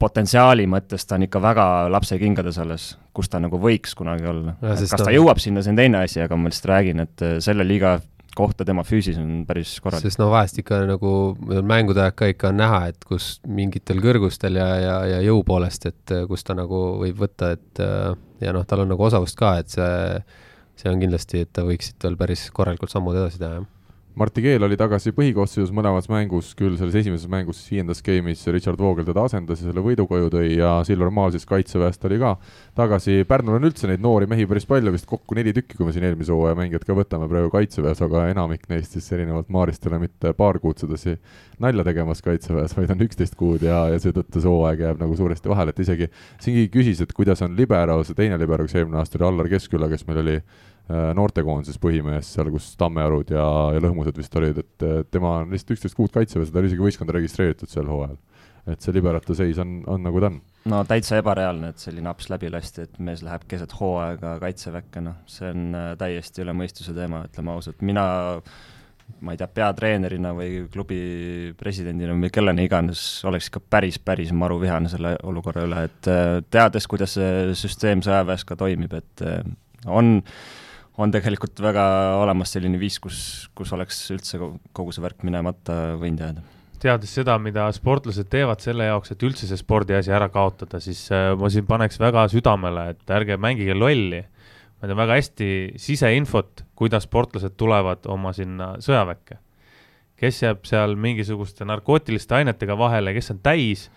potentsiaali mõttes ta on ikka väga lapsekingades alles, kus ta nagu võiks kunagi olla. kas ta jõuab sinna, see on teine asi, aga ma lihtsalt räägin, et selle liiga kohta tema füüsis on päris korralik. sest no vahest ikka nagu mängude aeg ka ikka on näha, et kus mingitel kõrgustel ja, ja, ja jõu poolest, et äh, kus ta nagu võib võtta, et äh, ja noh, tal on nagu osavust ka, et see, see on kindlasti, et ta võiks siit veel päris korralikult sammud edasi teha, jah Martti Keel oli tagasi põhikoosseisus mõlemas mängus, küll selles esimeses mängus, viiendas game'is Richard Voogel teda asendas ja selle võidu koju tõi ja Silver Maal siis kaitseväest oli ka tagasi. Pärnul on üldse neid noori mehi päris palju, vist kokku neli tükki, kui me siin eelmise hooaja mängijad ka võtame praegu kaitseväes, aga enamik neist siis erinevalt Maarist ei ole mitte paar kuud sedasi nalja tegemas kaitseväes, vaid on üksteist kuud ja, ja seetõttu see hooaeg jääb nagu suuresti vahele, et isegi Singi küsis, et kuidas on libero, see teine libero, kes eelmine aasta oli Allar Keskküla, kes meil oli noortekoondises põhimees seal, kus Tammearud ja, ja Lõhmused vist olid, et tema on lihtsalt üksteist kuud kaitseväes, ta oli isegi võistkonda registreeritud sel hooajal. et see liberate seis on, on nagu ta on. no täitsa ebareaalne, et selline aps läbi lasti, et mees läheb keset hooaega kaitseväkke, noh, see on äh, täiesti üle mõistuse teema, ütleme ausalt, mina ma ei tea, peatreenerina või klubi presidendina või kellena iganes, oleks ikka päris, päris maruvihane selle olukorra üle, et äh, teades, kuidas see süsteem sõjaväes ka toimib, et on on tegelikult väga olemas selline viis, kus, kus oleks üldse kogu see värk minemata võinud jääda. teades seda, mida sportlased teevad selle jaoks, et üldse see spordiasi ära kaotada, siis äh, ma siin paneks väga südamele, et ärge mängige lolli. ma tean väga hästi siseinfot, kuidas sportlased tulevad oma sinna sõjaväkke. kes jääb seal mingisuguste narkootiliste ainetega vahele, kes on täis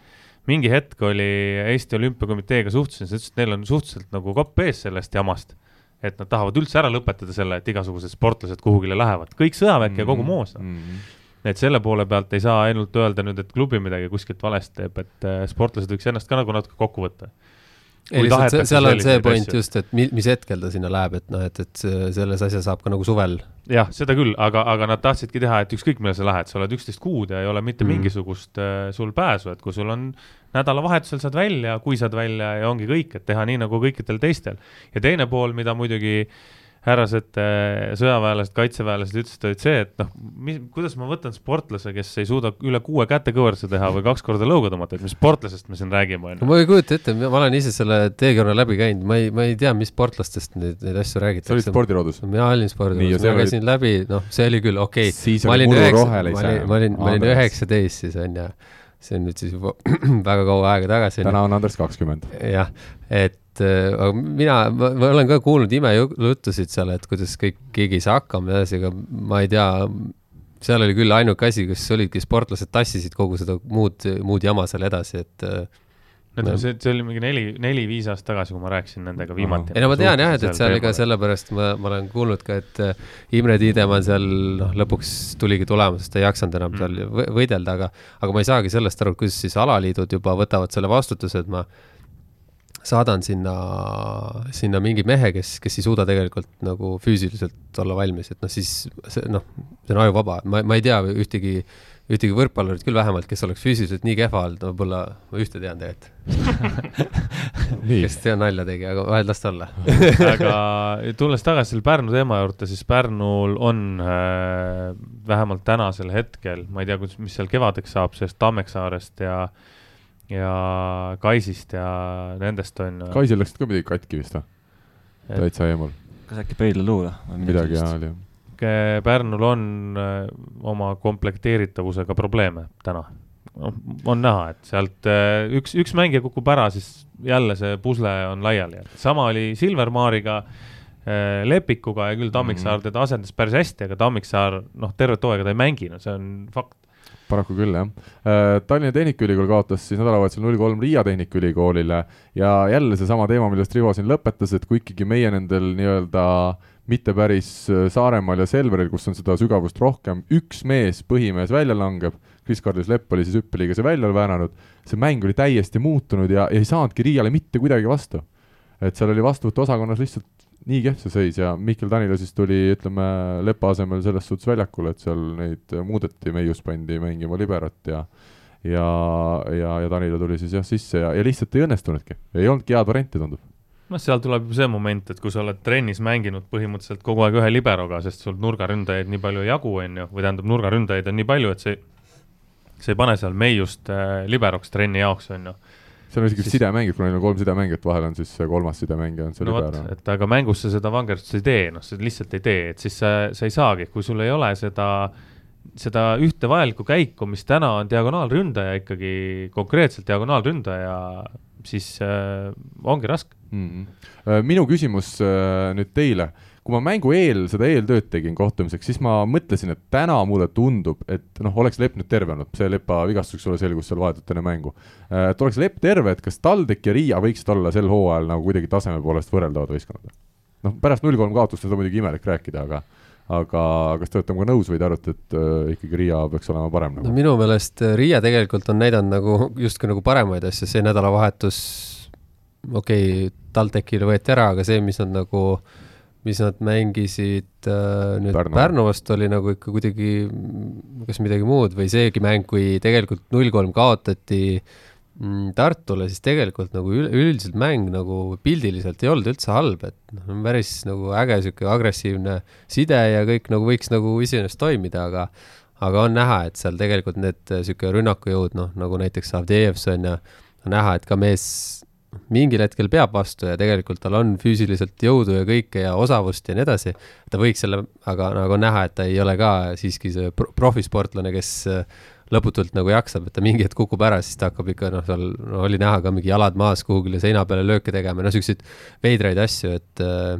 mingi hetk oli Eesti Olümpiakomiteega suhtlesin, sa ütlesid, et neil on suhteliselt nagu kopp ees sellest jamast et nad tahavad üldse ära lõpetada selle, et igasugused sportlased kuhugile lähevad, kõik sõjaväkke mm -hmm. ja kogu moos mm. -hmm et selle poole pealt ei saa ainult öelda nüüd, et klubi midagi kuskilt valesti teeb, et äh, sportlased võiks ennast ka nagu natuke kokku võtta ei lihtsalt seal on see point asju. just, et mi-, mis hetkel ta sinna läheb, et noh, et, et selles asja saab ka nagu suvel. jah, seda küll, aga, aga nad tahtsidki teha, et ükskõik millal sa lähed, sa oled üksteist kuud ja ei ole mitte mm. mingisugust äh, sul pääsu, et kui sul on nädalavahetusel saad välja, kui saad välja ja ongi kõik, et teha nii nagu kõikidel teistel. ja teine pool, mida muidugi härrased äh, sõjaväelased, kaitseväelased ütlesid, olid see, et noh, mis, kuidas ma võtan sportlase, kes ei suuda üle kuue kätekõverdusi teha või kaks korda lõuga tõmmata, et mis sportlasest me siin räägime, on ju. ma ei kujuta ette, ma olen ise selle teekonna läbi käinud, ma ei, ma ei tea, mis sportlastest neid, neid asju räägitakse. sa olid spordirodus? mina olin spordirodus, ma käisin olid... läbi, noh, see oli küll okei okay.. ma olin üheksa, ma olin, ma olin üheksateist siis on ju see on nüüd siis juba väga kaua aega tagasi. täna on Andres kakskümmend. jah, et äh, aga mina, ma olen ka kuulnud imejuttusid seal, et kuidas kõik, keegi ei saa hakkama ja edasi, aga ma ei tea, seal oli küll ainuke asi, kus olidki sportlased tassisid kogu seda muud, muud jama seal edasi, et äh, no see, see oli mingi neli, neli-viis aastat tagasi, kui ma rääkisin nendega viimati. ei no ma tean jah, et, et seal ega sellepärast ma, ma olen kuulnud ka, et äh, Imre Tiidemann seal noh, lõpuks tuligi tulema, sest ta ei jaksanud enam seal mm. võidelda, aga, aga ma ei saagi sellest aru, kuidas siis alaliidud juba võtavad selle vastutuse, et ma saadan sinna, sinna mingi mehe, kes, kes ei suuda tegelikult nagu füüsiliselt olla valmis, et noh, siis see noh, see on ajuvaba, ma, ma ei tea ühtegi ühtegi võrkpallurit küll vähemalt, kes oleks füüsiliselt nii kehva olnud, võib-olla ma ühte tean tegelikult. Kes seda nalja tegi, aga vahel las ta olla. Aga tulles tagasi selle Pärnu teema juurde, siis Pärnul on äh, vähemalt tänasel hetkel, ma ei tea, mis seal kevadeks saab, sellest Tammeksaarest ja ja Kaisist ja nendest on. Kaisil läksid ka midagi katki vist või? täitsa eemal. kas äkki pöidlaluu või? midagi jaa oli jah Pärnul on äh, oma komplekteeritavusega probleeme täna. noh, on näha, et sealt äh, üks, üks mängija kukub ära, siis jälle see pusle on laiali, et sama oli Silvermaariga äh, Lepikuga ja küll Tammiksaar mm -hmm. teda asendas päris hästi, aga Tammiksaar noh, tervet hooaega ta ei mänginud, see on fakt paraku küll, jah. Äh, Tallinna Tehnikaülikool kaotas siis nädalavahetusel null kolm Riia Tehnikaülikoolile ja jälle seesama teema, millest Rivo siin lõpetas, et kui ikkagi meie nendel nii-öelda mitte päris äh, Saaremaal ja Selveril, kus on seda sügavust rohkem, üks mees, põhimees välja langeb, Kris-Karlis Lepp oli siis hüppeliigese välja väänanud, see mäng oli täiesti muutunud ja, ja ei saanudki Riiale mitte kuidagi vastu. et seal oli vastuvõtuosakonnas lihtsalt nii kehv see seis ja Mihkel Tanila siis tuli, ütleme, Lepa asemel selles suhtes väljakule, et seal neid muudeti, Meius pandi mängima liberat ja ja, ja, ja Tanila tuli siis jah sisse ja, ja lihtsalt ei õnnestunudki, ei olnudki head varianti, tundub. Noh, seal tuleb see moment, et kui sa oled trennis mänginud põhimõtteliselt kogu aeg ühe liberoga, sest sul nurgaründajaid nii palju ei jagu, on ju, või tähendab, nurgaründajaid on nii palju, et see, see ei pane seal meiust äh, liberoks trenni jaoks, on ju seal on isegi siis... sidemängijad, kuna neil on kolm sidemängijat, vahel on siis kolmas sidemängija on see no libero. et aga mängus sa seda vangerdust ei tee, noh, sa lihtsalt ei tee, et siis sa, sa ei saagi, kui sul ei ole seda, seda ühte vajalikku käiku, mis täna on diagonaalründaja ikkagi, konkreetselt diagonaalründaja, siis äh, ongi raske mm. -hmm. minu küsimus äh, nüüd teile kui ma mängu eel seda eeltööd tegin kohtumiseks, siis ma mõtlesin, et täna mulle tundub, et noh, oleks Lepp nüüd terve olnud, see Lepa vigastus, eks ole, selgus seal vahetult enne mängu. Äh, et oleks Lepp terve, et kas TalTech ja Riia võiksid olla sel hooajal nagu kuidagi taseme poolest võrreldavad võistkonnad? noh, pärast null kolm kaotust on seda muidugi imelik rääkida, aga aga kas te olete minuga nõus või te arvate, et äh, ikkagi Riia peaks olema parem nagu? no minu meelest Riia tegelikult on näidanud nagu justkui nagu paremaid asju, see nädalavahetus, okei okay,, TalTechile võeti ära, aga see, mis nad nagu äh, mis nad mängisid äh, nüüd Pärnu. Pärnu vastu, oli nagu ikka kuidagi kas midagi muud või seegi mäng, kui tegelikult null kolm kaotati mm, Tartule, siis tegelikult nagu üldiselt mäng nagu pildiliselt ei olnud üldse halb, et noh, päris nagu äge niisugune agressiivne side ja kõik nagu võiks nagu iseenesest toimida, aga aga on näha, et seal tegelikult need niisugune rünnakujõud, noh, nagu näiteks Avdejevson ja on näha, et ka mees mingil hetkel peab vastu ja tegelikult tal on füüsiliselt jõudu ja kõike ja osavust ja nii edasi, ta võiks selle, aga nagu on näha, et ta ei ole ka siiski see profisportlane, kes äh, lõputult nagu jaksab, et ta mingi hetk kukub ära, siis ta hakkab ikka noh, seal no, oli näha ka mingi jalad maas kuhugile seina peale lööke tegema, no siukseid veidraid asju, et äh,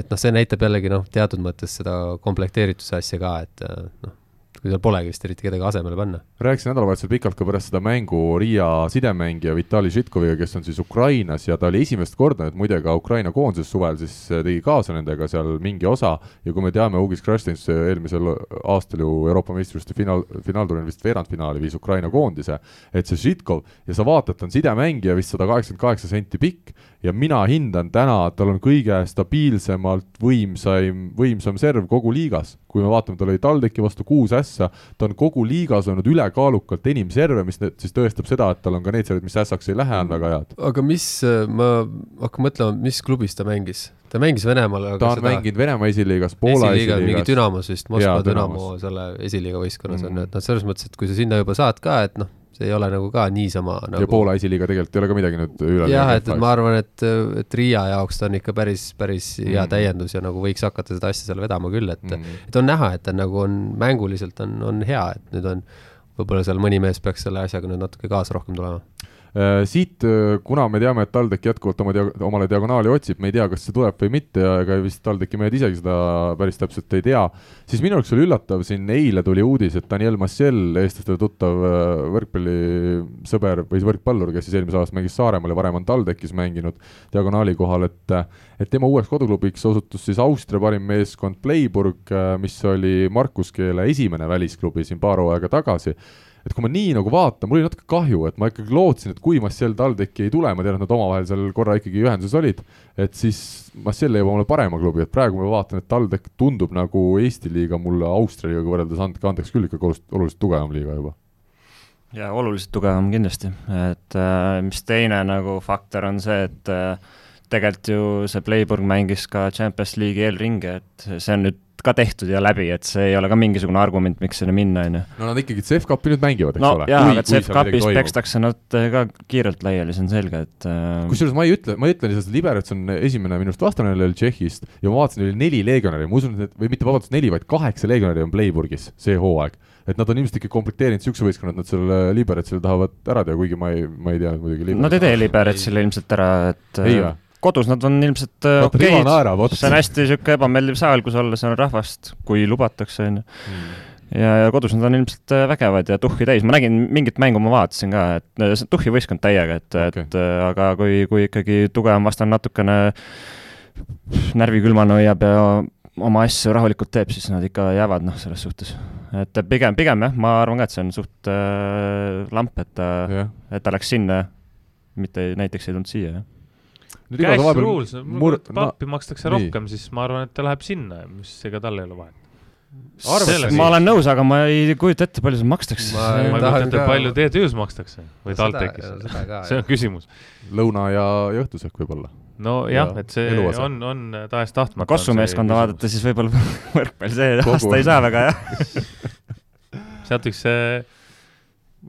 et noh, see näitab jällegi noh, teatud mõttes seda komplekteerituse asja ka, et äh, noh kui seal polegi vist eriti kedagi asemele panna. rääkisin nädalavahetusel pikalt ka pärast seda mängu Riia sidemängija Vitali Žitkoviga, kes on siis Ukrainas ja ta oli esimest korda nüüd muide ka Ukraina koondises suvel, siis äh, tegi kaasa nendega seal mingi osa ja kui me teame, Ugis Krastins eelmisel aastal ju Euroopa meistrivõistluste finaal, finaalturniiril vist veerandfinaali viis Ukraina koondise, et see Žitkov ja sa vaatad, ta on sidemängija, vist sada kaheksakümmend kaheksa senti pikk ja mina hindan täna, et tal on kõige stabiilsemalt võimsaim, võimsam serv kogu liigas. kui me vaatame, tal oli TalTechi vastu kuus ässa, ta on kogu liigas olnud ülekaalukalt enim serve, mis nüüd siis tõestab seda, et tal on ka neid serve, mis ässaks ei lähe, on väga head. aga mis, ma hakkan mõtlema, mis klubis ta mängis? ta mängis Venemaal, aga ta on seda... mänginud Venemaa esiliigas, Poola esiliigas. mingi Dünamos vist, Moskva Dünamo selle esiliiga võistkonnas mm. on ju, et noh, selles mõttes, et kui sa sinna juba saad ka, et noh, see ei ole nagu ka niisama nagu... ja Poola esiliiga tegelikult ei ole ka midagi nüüd üle jah, et, et ma arvan, et, et Riia jaoks ta on ikka päris, päris hea mm. täiendus ja nagu võiks hakata seda asja seal vedama küll, et mm. et on näha, et ta nagu on mänguliselt on, on hea, et nüüd on võib-olla seal mõni mees peaks selle asjaga nüüd natuke kaasa rohkem tulema siit, äh, kuna me teame, et TalTech jätkuvalt oma dia-, omale diagonaali otsib, me ei tea, kas see tuleb või mitte ja ega vist TalTechi mehed isegi seda päris täpselt ei tea, siis minu jaoks oli üllatav, siin eile tuli uudis, et Daniel Massiel, eestlastele tuttav äh, võrkpallisõber või võrkpallur, kes siis eelmisel aastal mängis Saaremaal ja varem on TalTechis mänginud diagonaali kohal, et et tema uueks koduklubiks osutus siis Austria parim meeskond Playburg, mis oli Markus Keele esimene välisklubi siin paar hooaega tagasi et kui ma nii nagu vaatan, mul oli natuke kahju, et ma ikkagi lootsin, et kui Marcel TalTechi ei tule, ma tean, et nad omavahel seal korra ikkagi ühenduses olid, et siis Marcel leiab omale parema klubi, et praegu ma vaatan, et TalTech tundub nagu Eesti liiga mulle Austria liigaga võrreldes, andke andeks küll ikkagi oluliselt, tugevam liiga juba. Jaa, oluliselt tugevam kindlasti, et äh, mis teine nagu faktor on see, et äh, tegelikult ju see Playburg mängis ka Champions League'i eelringi, et see on nüüd ka tehtud ja läbi, et see ei ole ka mingisugune argument, miks sinna minna, on ju. no nad ikkagi CEF-Cupi nüüd mängivad, eks no, ole. jaa, aga CEF-Cupis pekstakse nad äh, ka kiirelt laiali, see on selge, et äh... kusjuures ma ei ütle, ma ei ütle lihtsalt, Liberec on esimene minu arust vastane oli Tšehhist ja ma vaatasin, oli neli legionäri, ma usun, et või mitte vabandust, neli, vaid kaheksa legionäri on Playburgis see hooaeg et nad on ilmselt ikka komplekteerinud niisuguse võistkonna, et nad selle Liberecile tahavad ära teha, kuigi ma ei, ma ei tea muidugi. Nad ei tee Liberecile ilmselt ära, et ei või? Kodus nad on ilmselt okeid, see on hästi niisugune ebameeldiv saal, kus olla, seal on rahvast, kui lubatakse, on ju hmm ja, ja kodus nad on ilmselt äh, vägevad ja tuhhi täis, ma nägin mingit mängu, ma vaatasin ka, et see on tuhhi võistkond täiega, et okay., et äh, aga kui, kui ikkagi tugevam vastane natukene närvikülmana hoiab ja oma asju rahulikult teeb, siis nad ikka jäävad, noh, selles suhtes. et pigem, pigem jah, ma arvan ka, et see on suht äh, lamp, et ta yeah., et ta läks sinna, mitte näiteks ei tulnud siia, jah Cash rules, mur-, pappi no, makstakse nii. rohkem, siis ma arvan, et ta läheb sinna, mis ega tal ei ole vahet ma olen nõus, aga ma ei kujuta ette, palju seal makstakse. ma ei kujuta ette, palju TTÜ-s makstakse või TalTechis. see on küsimus. lõuna ja, ja õhtusöök võib-olla. nojah, et see eluosa. on, on tahes-tahtmata. kasvumeeskonda vaadata, siis võib-olla võrkpall see aasta ei saa väga, jah sealt võiks see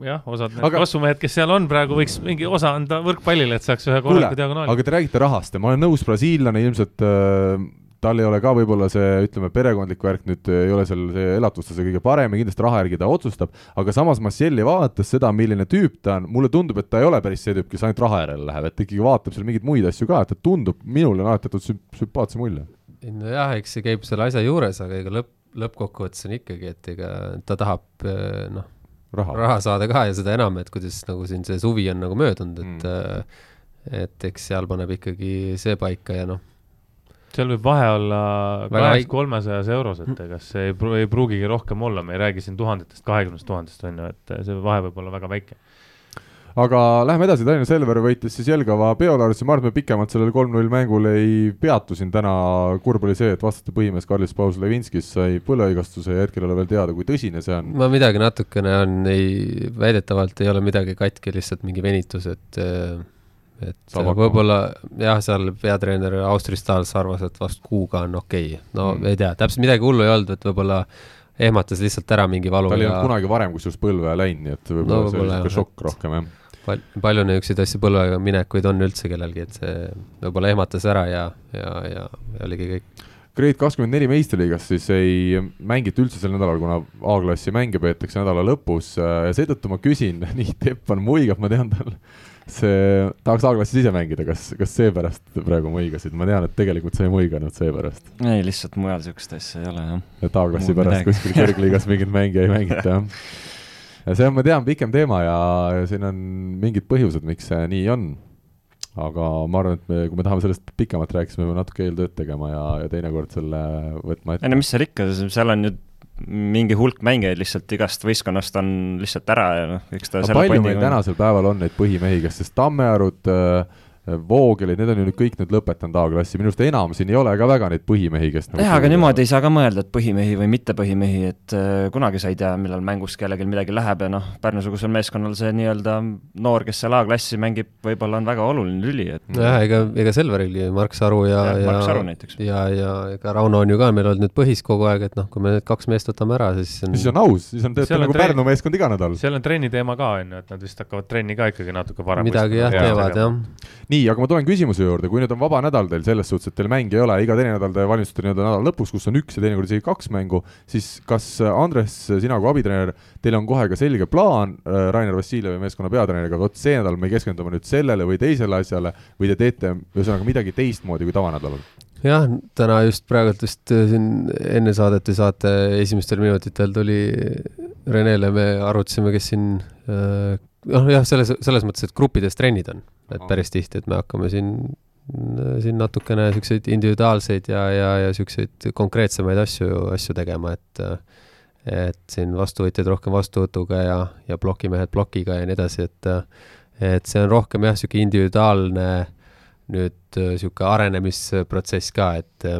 jah, osad need aga... kasvumehed, kes seal on praegu, võiks mingi osa anda võrkpallile, et saaks ühe korraliku diagonaali. aga te räägite rahast ja ma olen nõus, brasiillane ilmselt äh, tal ei ole ka võib-olla see, ütleme, perekondlik värk nüüd ei ole seal see elatustase kõige parem ja kindlasti raha järgi ta otsustab, aga samas Massielli vaadates seda, milline tüüp ta on, mulle tundub, et ta ei ole päris see tüüp, kes ainult raha järele läheb, et ikkagi vaatab seal mingeid muid asju ka, et ta tundub, minule on alati jätnud sümp-, sümpaatse mulje. nojah, eks see käib selle asja juures, aga ega lõpp, lõppkokkuvõttes on ikkagi, et ega ta tahab noh, raha. raha saada ka ja seda enam, et kuidas nagu siin see suvi on nagu möödunud, et mm. et eks seal paneb ikkagi see paika ja noh seal võib vahe olla kahest kolmesajas euros, et ega see ei, ei pruugigi rohkem olla, me ei räägi siin tuhandetest, kahekümnest tuhandest, on ju, et see vahe võib olla väga väike. Aga lähme edasi, Tallinna Selver võitis siis Jelgava Beolaris ja ma arvan, et me pikemalt sellel kolm-null mängul ei peatu siin täna. kurb oli see, et vastaste põhimees Karlis Paus Levinskis sai põlehaigastuse ja hetkel ei ole veel teada, kui tõsine see on. no midagi natukene on, ei, väidetavalt ei ole midagi katki, lihtsalt mingi venitus, et äh et võib-olla jah, seal peatreener Austri Stahls arvas, et vast kuuga on okei okay., no mm. ei tea, täpselt midagi hullu ei olnud, et võib-olla ehmatas lihtsalt ära mingi valu. tal ei olnud kunagi varem kusjuures põlve läinud, nii et võib-olla no, see oli niisugune šokk rohkem, jah Pal. palju niisuguseid asju põlvega minekuid on üldse kellelgi, et see võib-olla ehmatas ära ja, ja, ja, ja oligi kõik. Grade kakskümmend neli meistriliigas siis ei mängita üldse sel nädalal, kuna A-klassi mänge peetakse nädala lõpus ja seetõttu ma küsin, nii, Teppan muigab, ma tean tal see, tahaks A-klassis ise mängida, kas, kas seepärast praegu muigasid, ma tean, et tegelikult sa ei muiganud seepärast. ei, lihtsalt mujal niisugust asja ei ole, jah. et A-klassi pärast kuskil kõrgliigas mingeid mänge ei mängita, jah. Ja see on, ma tean, pikem teema ja, siin on mingid põhjused, miks see nii on. aga ma arvan, et me, kui me tahame sellest pikemalt rääkida, siis me peame natuke eeltööd tegema ja, ja teinekord selle võtma ette. ei no mis seal ikka, seal on ju mingi hulk mängijaid lihtsalt igast võistkonnast on lihtsalt ära ja noh, eks ta palju meil tänasel päeval on neid põhimehi, kes siis Tammearud äh, Voogelid, need on ju nüüd kõik nüüd lõpetanud A-klassi, minu arust enam siin ei ole ka väga neid põhimehi, kes nagu jah, aga niimoodi ei saa ka mõelda, et põhimehi või mitte põhimehi, et äh, kunagi sa ei tea, millal mängus kellelgi midagi läheb ja noh, Pärnu-sugusel meeskonnal see nii-öelda noor, kes seal A-klassi mängib, võib-olla on väga oluline lüli, et jah, ega, ega Selveril Mark Saru ja, ja, ja, ja, ja ega Rauno on ju ka meil olnud nüüd põhis kogu aeg, et noh, kui me need kaks meest võtame ära, siis on siis on aus, siis on töötab nagu trenni, Pärnu meeskond iga nädal. seal on trenni teema ka, on ju, et nad vist hakkavad trenni ka ikkagi natuke varem midagi jah, teevad jah. Nii, aga ma tulen küsimuse juurde, kui nüüd on vaba nädal teil selles suhtes, et teil mänge ei ole, iga teine nädal te valmistute nii-öelda nädala lõpus, kus on üks ja teinekord isegi kaks mängu, siis kas Andres, sina kui abitreener, teil on kohe ka selge plaan äh, Rainer Vassiljevi meeskonna peatreeneriga, vot see nädal me keskendume nüüd sellele või teisele asjale või te teete ühesõnaga midagi teistmoodi kui tavanädalal? jah, täna just praegult vist äh, siin enne saadet või saate esimestel minutitel tuli Renele, me arutasime, kes siin äh, noh, jah, selles, selles mõttes, et gruppides trennid on, et päris tihti, et me hakkame siin, siin natukene niisuguseid individuaalseid ja, ja, ja niisuguseid konkreetsemaid asju, asju tegema, et et siin vastuvõtjad rohkem vastuvõtuga ja, ja plokimehed plokiga ja nii edasi, et et see on rohkem jah, niisugune individuaalne nüüd niisugune arenemisprotsess ka, et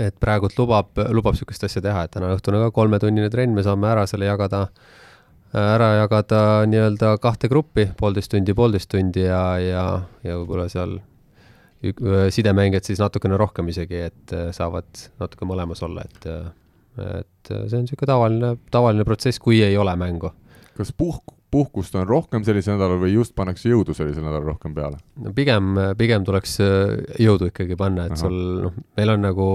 et praegult lubab, lubab niisugust asja teha, et täna õhtune ka kolmetunnine trenn, me saame ära selle jagada äh, ära jagada nii-öelda kahte gruppi, poolteist tundi, poolteist tundi ja, ja, ja võib-olla seal sidemängijad siis natukene rohkem isegi, et äh, saavad natuke mõlemas olla, et äh, et see on niisugune tavaline, tavaline protsess, kui ei ole mängu. kas puhk, puhkust on rohkem sellisel nädalal või just pannakse jõudu sellisel nädalal rohkem peale? no pigem, pigem tuleks äh, jõudu ikkagi panna, et Aha. sul noh, meil on nagu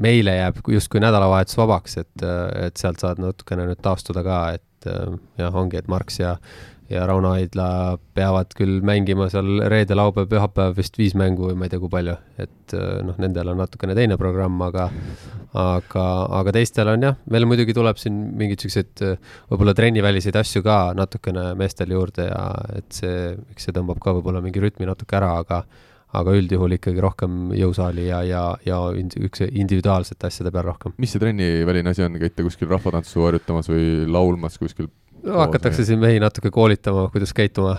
meile jääb justkui nädalavahetus vabaks, et, et sealt saad natukene nüüd taastuda ka, et et äh, jah, ongi, et Marx ja ja Rauno Haidla peavad küll mängima seal reede, laupäev, pühapäev vist viis mängu või ma ei tea, kui palju, et noh, nendel on natukene teine programm, aga aga, aga teistel on jah, meil muidugi tuleb siin mingeid siukseid võib-olla trenniväliseid asju ka natukene meestel juurde ja et see, eks see tõmbab ka võib-olla mingi rütmi natuke ära, aga aga üldjuhul ikkagi rohkem jõusaali ja, ja, ja üks individuaalsete asjade peal rohkem. mis see trenniväline asi on, käite kuskil rahvatantsu harjutamas või laulmas kuskil no, hakatakse siin mehi natuke koolitama, kuidas käituma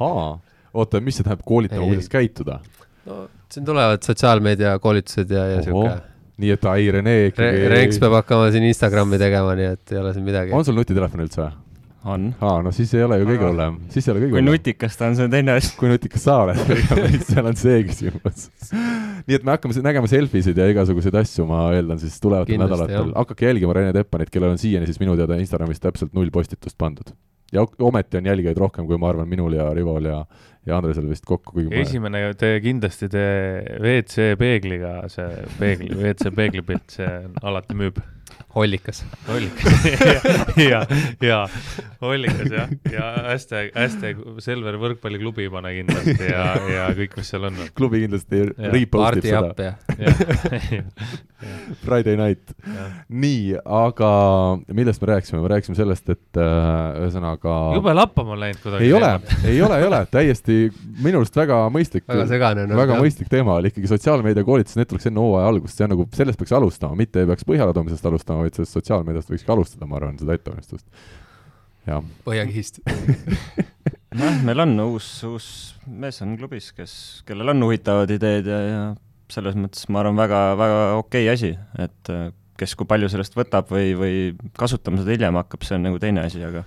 oota, mis see tähendab, koolitama, kuidas käituda? no siin tulevad sotsiaalmeedia koolitused ja, ja sihuke nii et ai, Rene ikkagi Re. Renks peab hakkama siin Instagrami tegema, nii et ei ole siin midagi. on sul nutitelefon üldse või? On. aa, no siis ei ole ju kõige hullem, siis ei ole kõige hullem. kui nutikas ta on, see on teine asi. kui nutikas sa oled seal on see küsimus nii et me hakkame nägema selfisid ja igasuguseid asju, ma eeldan siis tulevatel nädalatel. hakake jälgima Rene Teppanit, kellel on siiani siis minu teada Instagramis täpselt null postitust pandud. ja ometi on jälgijaid rohkem, kui ma arvan, minul ja Rivol ja, ja Andresel vist kokku, kuigi esimene ma... te kindlasti te WC peegliga, see peegli, WC peeglipilt, see alati müüb hollikas. hollikas ja, ja hollikas jah, ja hästi, hästi Selver võrkpalliklubi pane kindlasti ja, ja kõik, mis seal on. klubi kindlasti repost ib seda. Friday night. nii, aga millest me rääkisime, me rääkisime sellest, et äh, ühesõnaga äh,. jube lappama on läinud kuidagi. ei ole, ei ole, ei ole, täiesti minu arust väga mõistlik. väga segane on. väga jah. mõistlik teema oli ikkagi sotsiaalmeedia koolitus Netflix enne hooaja algust, see on nagu, sellest peaks alustama, mitte ei peaks põhjale toomisest alustama, vaid sellest sotsiaalmeediast võikski alustada, ma arvan, seda ettevalmistust. jah. Põhjakihist nojah, meil on uus, uus mees on klubis, kes, kellel on huvitavad ideed ja, ja selles mõttes ma arvan, väga, väga okei okay asi, et äh, kes kui palju sellest võtab või, või kasutama seda hiljem hakkab, see on nagu teine asi, aga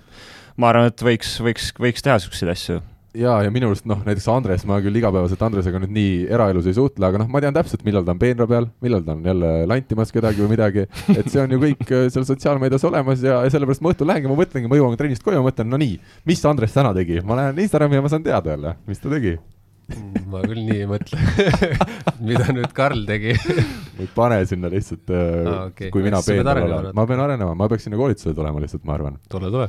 ma arvan, et võiks, võiks, võiks teha niisuguseid asju jaa, ja minu arust noh, näiteks Andres, ma küll igapäevaselt Andresega nüüd nii eraelus ei suhtle, aga noh, ma tean täpselt, millal ta on peenra peal, millal ta on jälle lantimas kedagi või midagi, et see on ju kõik äh, seal sotsiaalmeedias olemas ja, ja sellepärast ma õhtul lähengi, ma mõtlengi, ma jõuan trennist koju, ma mõtlen, no nii, mis Andres täna tegi, ma lähen Instagrami ja ma saan teada jälle, mis ta tegi. Mm, ma küll nii ei mõtle. Mida nüüd Karl tegi? Pane sinna lihtsalt ah,, okay. kui mina peenral olen, ma pean arenema, ma peaks sinna koolitusele tulema lihtsalt, ma arvan. tule, tule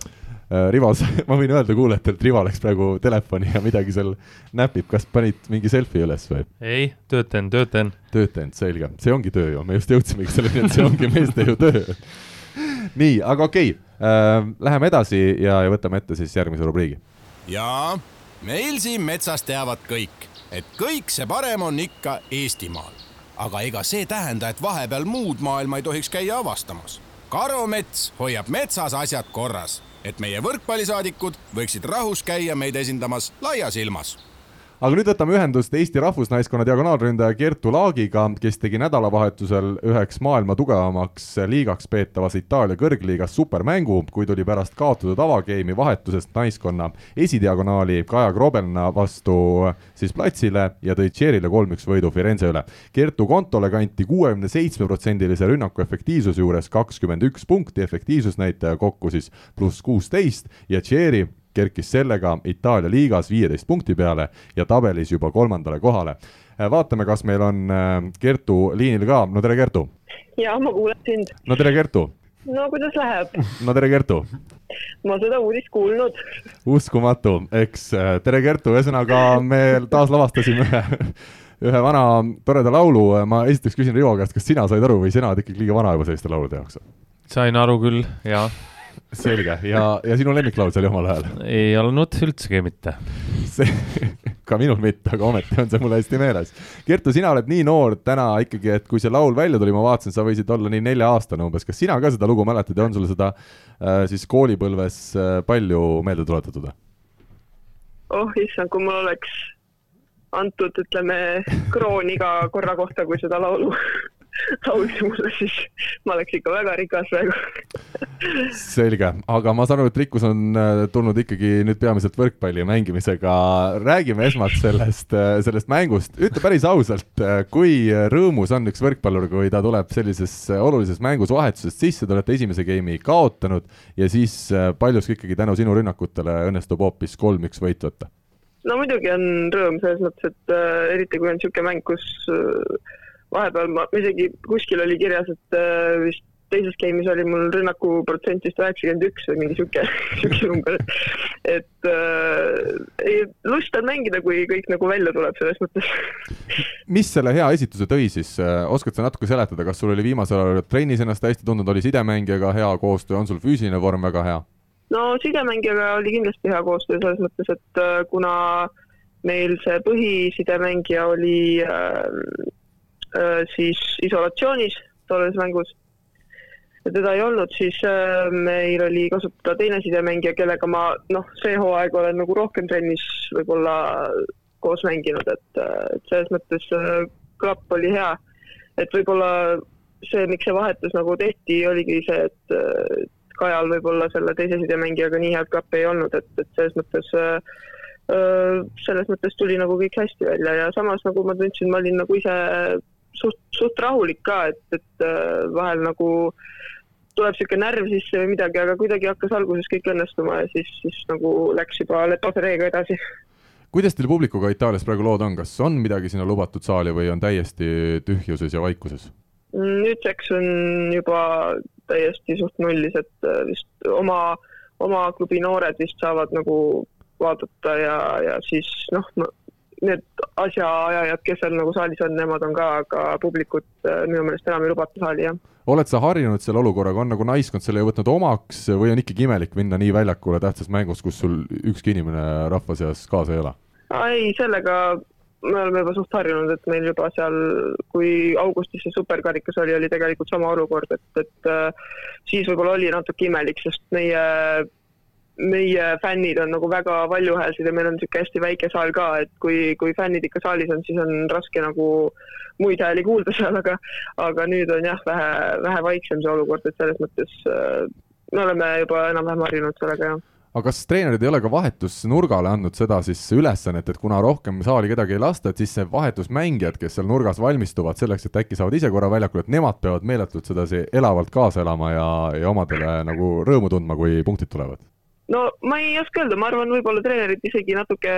Äh, Rivo, ma võin öelda kuulajatele, et Rivo läks praegu telefoni ja midagi seal näpib, kas panid mingi selfie üles või? ei, töötan, töötan. töötan, selge, see ongi töö ju, me just jõudsimegi selleni, et see ongi meeste ju töö. nii, aga okei okay. äh,, läheme edasi ja, ja võtame ette siis järgmise rubriigi. jaa, meil siin metsas teavad kõik, et kõik see parem on ikka Eestimaal. aga ega see tähenda, et vahepeal muud maailma ei tohiks käia avastamas. karumets hoiab metsas asjad korras et meie võrkpallisaadikud võiksid rahus käia meid esindamas laias ilmas aga nüüd võtame ühendust Eesti rahvusnaiskonna diagonaalründaja Kertu Laagiga, kes tegi nädalavahetusel üheks maailma tugevamaks liigaks peetavas Itaalia kõrgliigas supermängu, kui tuli pärast kaotatud avageimi vahetusest naiskonna esidiagonaali Kaja Grobelna vastu siis platsile ja tõi Tšeerile kolm-üks võidu Firenze üle. Kertu kontole kanti kuuekümne seitsme protsendilise rünnaku efektiivsuse juures kakskümmend üks punkti, efektiivsusnäitaja kokku siis pluss kuusteist ja Tšeeri kerkis sellega Itaalia liigas viieteist punkti peale ja tabelis juba kolmandale kohale. Äh, vaatame, kas meil on äh, Kertu liinil ka, no tere, Kertu! jaa, ma kuulen sind. no tere, Kertu! no kuidas läheb? no tere, Kertu! ma seda uudist kuulnud. uskumatu, eks, äh, tere, Kertu, ühesõnaga me taas lavastasime ühe ühe vana toreda laulu, ma esiteks küsin Rivo käest, kas sina said aru või sina oled ikkagi liiga vana juba selliste laulude jaoks? sain aru küll, jaa selge ja, ja sinu lemmiklaul see oli omal ajal? ei olnud üldsegi mitte. see, ka minul mitte, aga ometi on see mul hästi meeles. Kertu, sina oled nii noor täna ikkagi, et kui see laul välja tuli, ma vaatasin, sa võisid olla nii nelja-aastane umbes, kas sina ka seda lugu mäletad ja on sulle seda äh, siis koolipõlves äh, palju meelde tuletatud? oh issand, kui mul oleks antud, ütleme, kroon iga korra kohta, kui seda laulu laulsi mulle, siis ma oleks ikka väga rikas praegu selge, aga ma saan aru, et rikkus on äh, tulnud ikkagi nüüd peamiselt võrkpalli mängimisega. räägime esmalt sellest, äh, sellest mängust, ütle päris ausalt, äh, kui rõõmus on üks võrkpallur, kui ta tuleb sellises olulises mängus vahetusest sisse, te olete esimese game'i kaotanud ja siis paljuski ikkagi tänu sinu rünnakutele õnnestub hoopis kolm-üks võit võtta? no muidugi on rõõm selles mõttes, et äh, eriti kui on niisugune mäng, kus äh, vahepeal ma isegi kuskil oli kirjas, et äh, vist teises game'is oli mul rünnaku protsent vist üheksakümmend üks või mingi sihuke, sihuke number, et, et äh, ei, lust on mängida, kui kõik nagu välja tuleb selles mõttes. mis selle hea esituse tõi siis, oskad sa natuke seletada, kas sul oli viimasel ajal trennis ennast hästi tundnud, oli sidemängijaga hea koostöö, on sul füüsiline vorm väga hea? no sidemängijaga oli kindlasti hea koostöö selles mõttes, et äh, kuna meil see põhisidemängija oli äh, äh, siis isolatsioonis tolles mängus ja teda ei olnud, siis äh, meil oli kasutada teine sidemängija, kellega ma noh, see hooaeg olen nagu rohkem trennis võib-olla koos mänginud, et, äh, et selles mõttes äh, klapp oli hea. et võib-olla see, miks see vahetus nagu tehti, oligi see, et Kajal võib-olla selle teise sidemängijaga nii head klappi ei olnud, et, et selles mõttes selles mõttes tuli nagu kõik hästi välja ja samas nagu ma tundsin, ma olin nagu ise suht, suht rahulik ka, et, et vahel nagu äh, tuleb niisugune närv sisse või midagi, aga kuidagi hakkas alguses kõik õnnestuma ja siis, siis nagu läks juba Letosereega edasi. kuidas teil publikuga Itaalias praegu lood on, kas on midagi sinna lubatud saali või on täiesti tühjuses ja vaikuses? nüüdseks on juba täiesti suht nullis, et äh, vist oma, oma klubi noored vist saavad nagu vaadata ja, ja siis noh, need asjaajajad, kes seal nagu saalis on, nemad on ka, aga publikut äh, minu meelest enam ei lubata saali, jah. oled sa harjunud selle olukorraga, on nagu naiskond selle võtnud omaks või on ikkagi imelik minna nii väljakule tähtsas mängus, kus sul ükski inimene rahva seas kaasa ei ela? ei, sellega me oleme juba suht harjunud, et meil juba seal, kui augustis see superkarikas oli, oli tegelikult sama olukord, et, et äh, siis võib-olla oli natuke imelik, sest meie meie fännid on nagu väga valjuhäälsed ja meil on niisugune hästi väike saal ka, et kui, kui fännid ikka saalis on, siis on raske nagu muid hääli kuulda seal, aga aga nüüd on jah, vähe, vähe vaiksem see olukord, et selles mõttes äh, me oleme juba enam-vähem harjunud sellega, jah aga kas treenerid ei ole ka vahetusnurgale andnud seda siis ülesannet, et kuna rohkem saali kedagi ei lasta, et siis see vahetusmängijad, kes seal nurgas valmistuvad selleks, et äkki saavad ise korra väljakul, et nemad peavad meeletult sedasi elavalt kaasa elama ja, ja omadele nagu rõõmu tundma, kui punktid tulevad? No ma ei oska öelda, ma arvan, võib-olla treenerid isegi natuke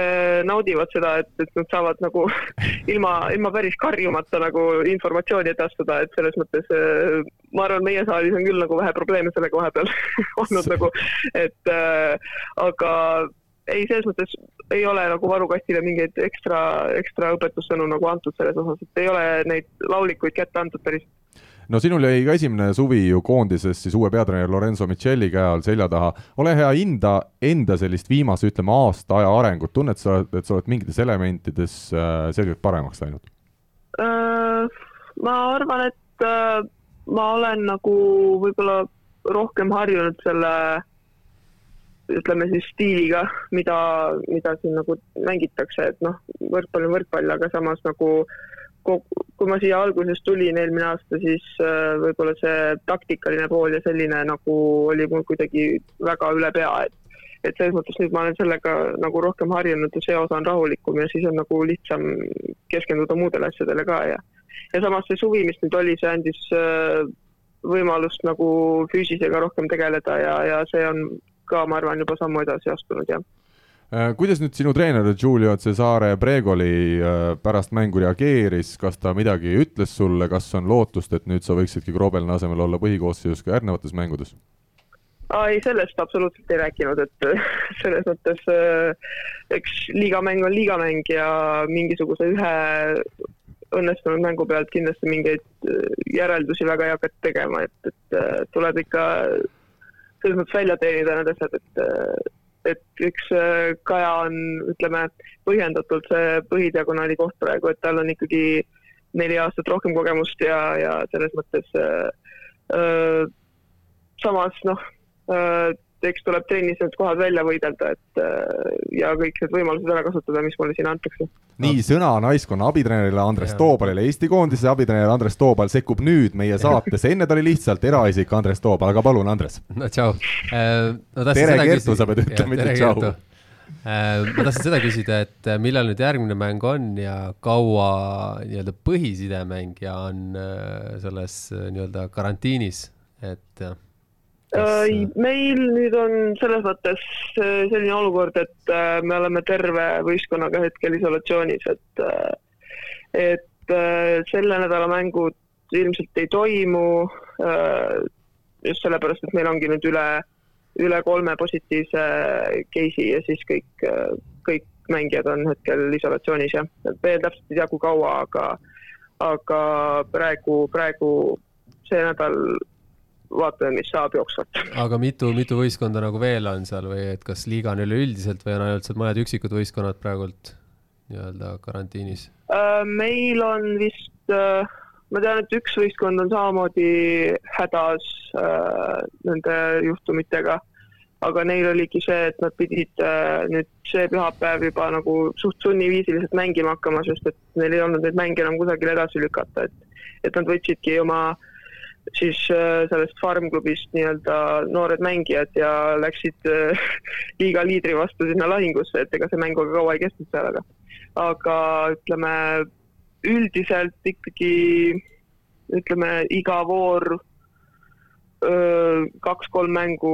naudivad seda, et, et nad saavad nagu ilma, ilma päris karjumata nagu informatsiooni edastada, et selles mõttes äh, ma arvan, meie saalis on küll nagu vähe probleeme sellega vahepeal olnud nagu, et äh, aga ei, selles mõttes ei ole nagu varukastile mingeid ekstra, ekstra õpetussõnu nagu antud selles osas, et ei ole neid laulikuid kätte antud päris no sinul jäi ka esimene suvi ju koondises siis uue peatreeneri Lorenzo Michelli käe all selja taha. ole hea, hinda enda sellist viimase, ütleme aasta aja arengut, tunned sa, et sa oled mingites elementides äh, selgelt paremaks läinud äh,? ma arvan, et äh, ma olen nagu võib-olla rohkem harjunud selle ütleme siis stiiliga, mida, mida siin nagu mängitakse, et noh, võrkpall on võrkpall, aga samas nagu äh, kui ma siia alguses tulin eelmine aasta, siis äh, võib-olla see taktikaline pool ja selline nagu oli mul kuidagi väga üle pea, et et selles mõttes nüüd ma olen sellega nagu rohkem harjunud ja see osa on rahulikum ja siis on nagu lihtsam keskenduda muudele asjadele ka ja ja samas see suvi, mis nüüd oli, see andis äh, võimalust nagu füüsisega rohkem tegeleda ja, ja see on ka, ma arvan, juba sammu edasi astunud, jah kuidas nüüd sinu treener Giulio Cesare Bregoli äh, pärast mängu reageeris, kas ta midagi ütles sulle, kas on lootust, et nüüd sa võiksidki Grobelni asemel olla põhikoosseisus ka järgnevates mängudes? ei, sellest absoluutselt ei rääkinud, et selles mõttes äh, eks liigamäng on liigamäng ja mingisuguse ühe õnnestunud mängu pealt kindlasti mingeid järeldusi väga ei hakata tegema, et, et tuleb ikka selles mõttes välja teenida need asjad, et et üks äh, Kaja on, ütleme, põhjendatult see põhidiagonaali koht praegu, et tal on ikkagi neli aastat rohkem kogemust ja, ja selles mõttes äh, äh, samas noh äh,, eks tuleb trennis need kohad välja võidelda, et äh, ja kõik need võimalused ära kasutada, mis mulle siin antakse. nii, sõna naiskonna abitreenerile Andres ja. Toobalile, Eesti koondise abitreener Andres Toobal sekkub nüüd meie saatesse, enne ta oli lihtsalt eraisik Andres Toobal, aga palun, Andres. no tšau äh, no,. tere, Kertu, sa pead ütlema, mitte tšau äh, ma tahtsin seda küsida, et millal nüüd järgmine mäng on ja kaua nii-öelda põhisidemängija on selles nii-öelda karantiinis, et jah Kas... meil nüüd on selles mõttes äh, selline olukord, et äh, me oleme terve võistkonnaga hetkel isolatsioonis, et äh, et selle nädala mängud ilmselt ei toimu. just sellepärast, et meil ongi nüüd üle, üle kolme positiivse case'i ja siis kõik, kõik mängijad on hetkel isolatsioonis jah, et veel täpselt ei tea, kui kaua, aga, aga praegu, praegu see nädal vaatame, mis saab jooksvalt. aga mitu, mitu võistkonda nagu veel on seal või et kas liiga on üleüldiselt või on ainult seal mõned üksikud võistkonnad praegult nii-öelda karantiinis? Äh, meil on vist, äh, ma tean, et üks võistkond on samamoodi hädas äh, nende juhtumitega, aga neil oligi see, et nad pidid nüüd see pühapäev juba nagu suht sunniviisiliselt mängima hakkama, sest et neil ei olnud neid mänge enam kusagile edasi lükata, et, et nad võtsidki oma äh, siis äh, sellest farm-klubist nii-öelda noored mängijad ja läksid äh, liiga liidri vastu sinna lahingusse, et ega see mäng väga kaua ei kestnud seal, aga, aga ütleme üldiselt ikkagi ütleme iga voor kaks-kolm mängu